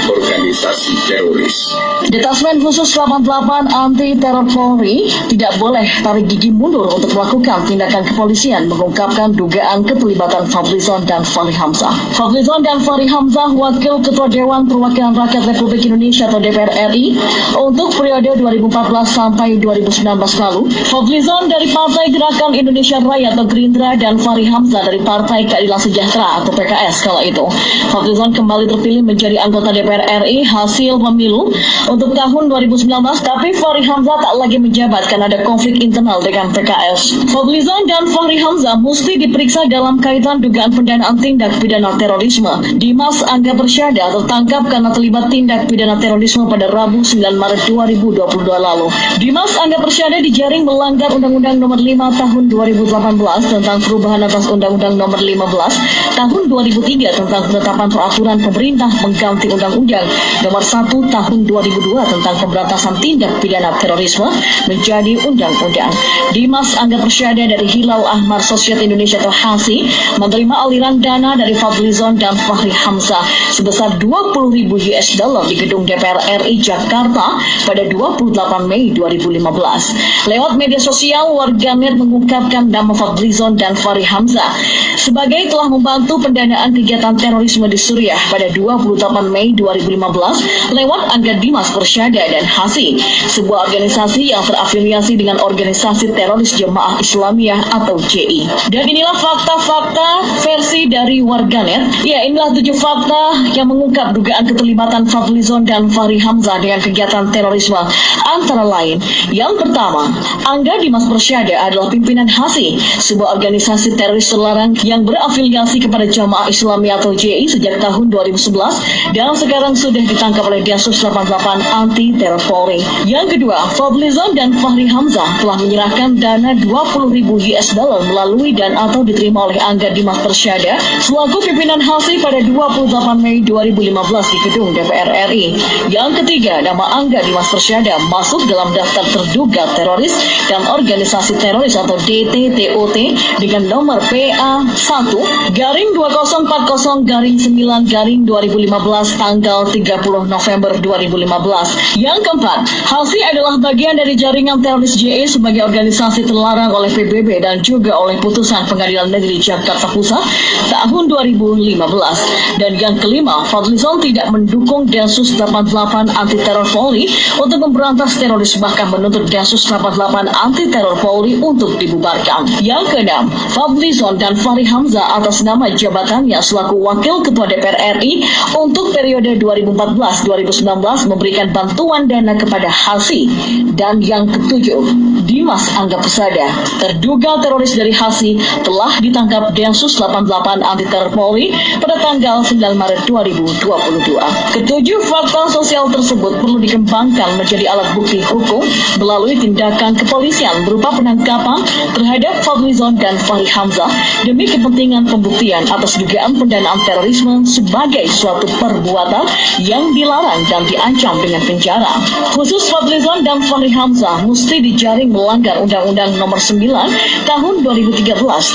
organisasi teroris. Detasmen khusus 88 anti teror Polri tidak boleh tarik gigi mundur untuk melakukan tindakan kepolisian mengungkapkan dugaan keterlibatan Fadlizon dan Fahri Hamzah. Fadlizon dan Fahri Hamzah wakil ketua Dewan Perwakilan Rakyat Republik Indonesia atau DPR RI untuk periode 2014 sampai 2019 lalu. Fadlizon dari Partai Gerakan Indonesia Raya atau Gerindra dan Fahri Hamzah dari Partai Keadilan Sejahtera atau PKS kala itu. Fadlizon kembali terpilih menjadi anggota DPR RI hasil pemilu untuk tahun 2019 tapi Fahri Hamzah tak lagi menjabat karena ada konflik internal dengan PKS. Fadlizon dan Fahri Hamzah mesti diperiksa dalam kaitan dugaan pendanaan tindak pidana terorisme. Dimas Angga Persyada tertangkap karena terlibat tindak pidana terorisme pada Rabu 9 Maret 2022 lalu. Dimas Angga Persyada dijaring melanggar Undang-Undang Nomor 5 Tahun 2018 tentang perubahan atas Undang-Undang Nomor 15 Tahun 2003 tentang penetapan peraturan pemerintah mengganti Undang-Undang Nomor 1 Tahun 2002 tentang pemberantasan tindak pidana terorisme menjadi undang-undang. Dimas Angga Persyada dari Hilal Ahmar Sosiet Indonesia atau HASI menerima aliran dana dari Fadlizon dan Fahri Hamzah sebesar 20.000 US dollar di gedung DPR RI Jakarta pada 28 Mei 2015. Lewat media sosial, warganet mengungkapkan nama Fadlizon dan Fahri Hamzah sebagai telah membantu pendanaan kegiatan terorisme di Suriah pada 28 Mei 2015 lewat Angga Dimas Persyada dan HASI, sebuah organisasi yang terafiliasi dengan organisasi teroris Jemaah Islamiyah atau JI. Dan inilah fakta-fakta versi dari warganet. Ya, inilah tujuh fakta yang mengungkap dugaan keterlibatan Fadlizon dan Fahri Hamzah dengan kegiatan terorisme. Antara lain, yang pertama, Angga Dimas Persyada adalah pimpinan HASI, sebuah organisasi teroris terlarang yang berafiliasi kepada Jamaah Islamiyah atau JI sejak tahun 2011 dan sekarang sudah ditangkap oleh Densus 88 anti teror Polri. Yang kedua, Fadlizon dan Fahri Hamzah telah menyerahkan dana 20.000 US dollar melalui dan atau diterima oleh Angga Dimas Persyada selaku pimpinan HASI pada 28 Mei 2015 di gedung DPR RI. Yang ketiga, nama Angga Dimas Persyada masuk dalam daftar terduga teroris dan organisasi teroris teroris atau DTTOT dengan nomor PA 1 garing 2040 garing 9 garing 2015 tanggal 30 November 2015. Yang keempat, Halsi adalah bagian dari jaringan teroris JE sebagai organisasi terlarang oleh PBB dan juga oleh putusan Pengadilan Negeri Jakarta Pusat tahun 2015. Dan yang kelima, Fadlizon tidak mendukung Densus 88 anti teror Polri untuk memberantas teroris bahkan menuntut Densus 88 anti teror Polri untuk dibubarkan. Yang keenam, Fadlizon dan Fahri Hamzah atas nama jabatannya selaku Wakil Ketua DPR RI untuk periode 2014-2019 memberikan bantuan dana kepada Hasi. Dan yang ketujuh, Dimas Angga Pusada, terduga teroris dari Hasi telah ditangkap Densus 88 anti teror Polri pada tanggal 9 Maret 2022. Ketujuh fakta sosial tersebut perlu dikembangkan menjadi alat bukti hukum melalui tindakan kepolisian berupa penangkapan terhadap Fadlizon dan Fahri Hamzah demi kepentingan pembuktian atas dugaan pendanaan terorisme sebagai suatu perbuatan yang dilarang dan diancam dengan penjara. Khusus Fadlizon dan Fahri Hamzah mesti dijaring melanggar Undang-Undang Nomor 9 Tahun 2013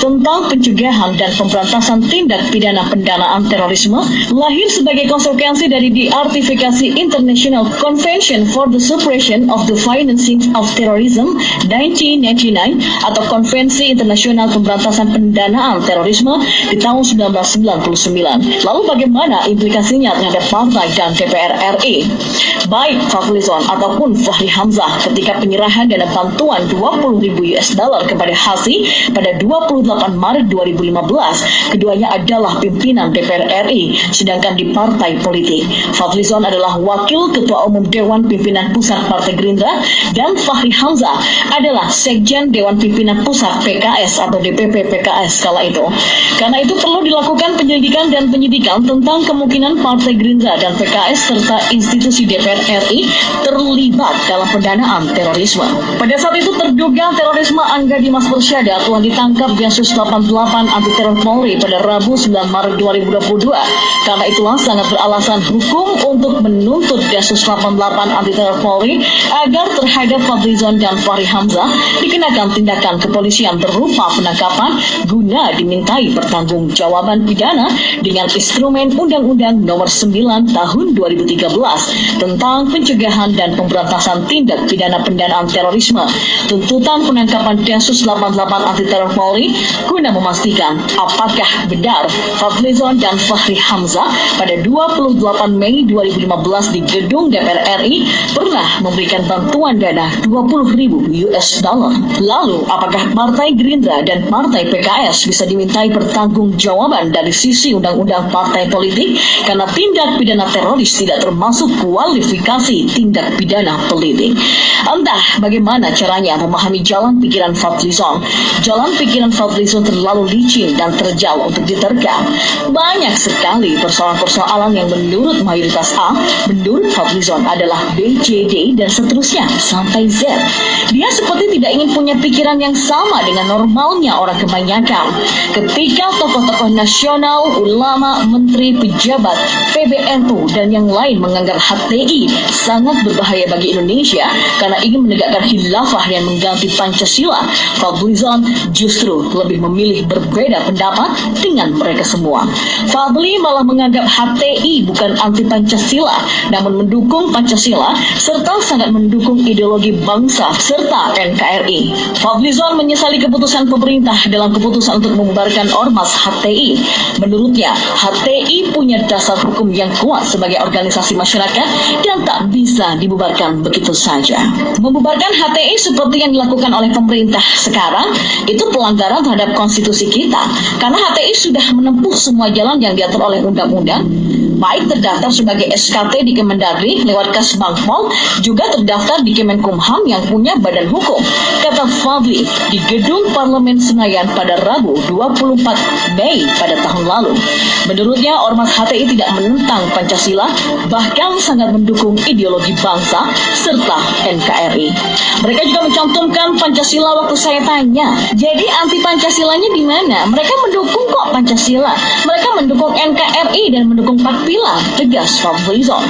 tentang pencegahan dan pemberantasan tindak pidana pendanaan terorisme lahir sebagai konsekuensi dari diartifikasi International Convention for the Suppression of the Financing of Terrorism 1999 atau Konvensi Internasional Pemberantasan Pendanaan Terorisme di tahun 1999. Lalu bagaimana implikasinya terhadap partai dan DPR RI? Baik Fadlizon ataupun Fahri Hamzah ketika penyerahan dana bantuan 20.000 US dollar kepada Hasi pada 28 Maret 2015, keduanya adalah pimpinan DPR RI, sedangkan di partai politik. Fadlizon adalah wakil ketua umum Dewan Pimpinan Pusat Partai Gerindra dan Fahri Hamzah adalah sekjen Dewan Pimpinan Pusat PKS atau DPP PKS kala itu. Karena itu perlu dilakukan penyelidikan dan penyidikan tentang kemungkinan Partai Gerindra dan PKS serta institusi DPR RI terlibat dalam pendanaan terorisme. Pada saat itu terduga terorisme Angga Dimas Persyada telah ditangkap Densus 88 anti teror Polri pada Rabu 9 Maret 2022. Karena itulah sangat beralasan hukum untuk menuntut Densus 88 anti teror Polri agar terhadap Fadlizon dan Fahri Hamzah dikenakan tindakan kepolisian berupa penangkapan guna dimintai pertanggungjawaban pidana dengan instrumen Undang-Undang Nomor 9 Tahun 2013 tentang pencegahan dan pemberantasan tindak pidana pendanaan terorisme. Tuntutan penangkapan Densus 88 anti teror Polri guna memastikan apakah benar Fadlizon dan Fahri Hamzah pada 28 Mei 2015 di gedung DPR RI pernah memberikan bantuan dana 20 ribu US dollar. Lalu, apakah Partai Gerindra dan Partai PKS bisa dimintai pertanggungjawaban dari sisi undang-undang partai politik karena tindak pidana teroris tidak termasuk kualifikasi tindak pidana politik? Entah bagaimana caranya memahami jalan pikiran Fadlizon. Jalan pikiran Fadlizon terlalu licin dan terjal untuk diterka. Banyak sekali persoalan-persoalan yang menurut mayoritas A, menurut Fadlizon adalah B, C, D, dan seterusnya sampai Z. Dia seperti tidak ingin punya pikiran yang sama dengan normalnya orang kebanyakan. Ketika tokoh-tokoh nasional, ulama, menteri, pejabat, PBNU, dan yang lain menganggap HTI sangat berbahaya bagi Indonesia karena ingin menegakkan khilafah yang mengganti Pancasila, Fadlizon justru lebih memilih berbeda pendapat dengan mereka semua. Fadli malah menganggap HTI bukan anti Pancasila, namun mendukung Pancasila serta sangat mendukung ideologi bangsa serta NKRI. Fadlizon menyesali keputusan pemerintah dalam keputusan untuk membubarkan Ormas HTI. Menurutnya, HTI punya dasar hukum yang kuat sebagai organisasi masyarakat dan tak bisa dibubarkan begitu saja. Membubarkan HTI seperti yang dilakukan oleh pemerintah sekarang itu pelanggaran terhadap konstitusi kita karena HTI sudah menempuh semua jalan yang diatur oleh undang-undang baik terdaftar sebagai SKT di Kemendagri lewat Kasbangpol, juga terdaftar di Kemenkumham yang punya badan hukum. Kata Fadli di Gedung Parlemen Senayan pada Rabu 24 Mei pada tahun lalu. Menurutnya, Ormas HTI tidak menentang Pancasila, bahkan sangat mendukung ideologi bangsa serta NKRI. Mereka juga mencantumkan Pancasila waktu saya tanya, jadi anti Pancasilanya di mana? Mereka mendukung kok Pancasila. Mereka mendukung NKRI dan mendukung Pakpila, tegas Fadlizon.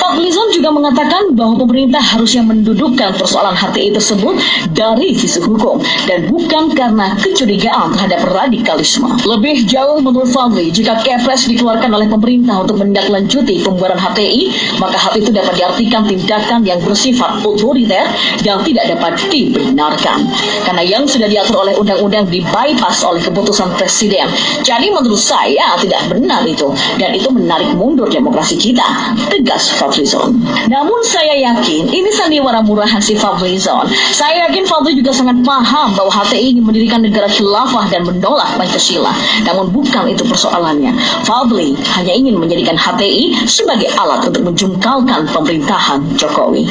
Fadlizon juga mengatakan bahwa pemerintah harusnya mendudukkan persoalan HTI tersebut dari sisi hukum dan bukan karena kecurigaan terhadap radikalisme. Lebih jauh menurut Fadli, jika Kepres dikeluarkan oleh pemerintah untuk menindaklanjuti pembubaran HTI, maka hal itu dapat diartikan tindakan yang bersifat otoriter dan tidak dapat dibenarkan. Karena yang sudah diatur oleh undang-undang dibypass oleh keputusan presiden. Jadi menurut saya tidak benar itu dan itu menarik mundur demokrasi kita, tegas Fadlizon. Namun saya yakin ini sandiwara murahan si Fadlizon. Saya yakin Fadli juga sangat paham bahwa HTI ingin mendirikan negara khilafah dan menolak Pancasila. Namun bukan itu persoalannya. Fadli hanya ingin menjadikan HTI sebagai alat untuk menjungkalkan pemerintahan Jokowi.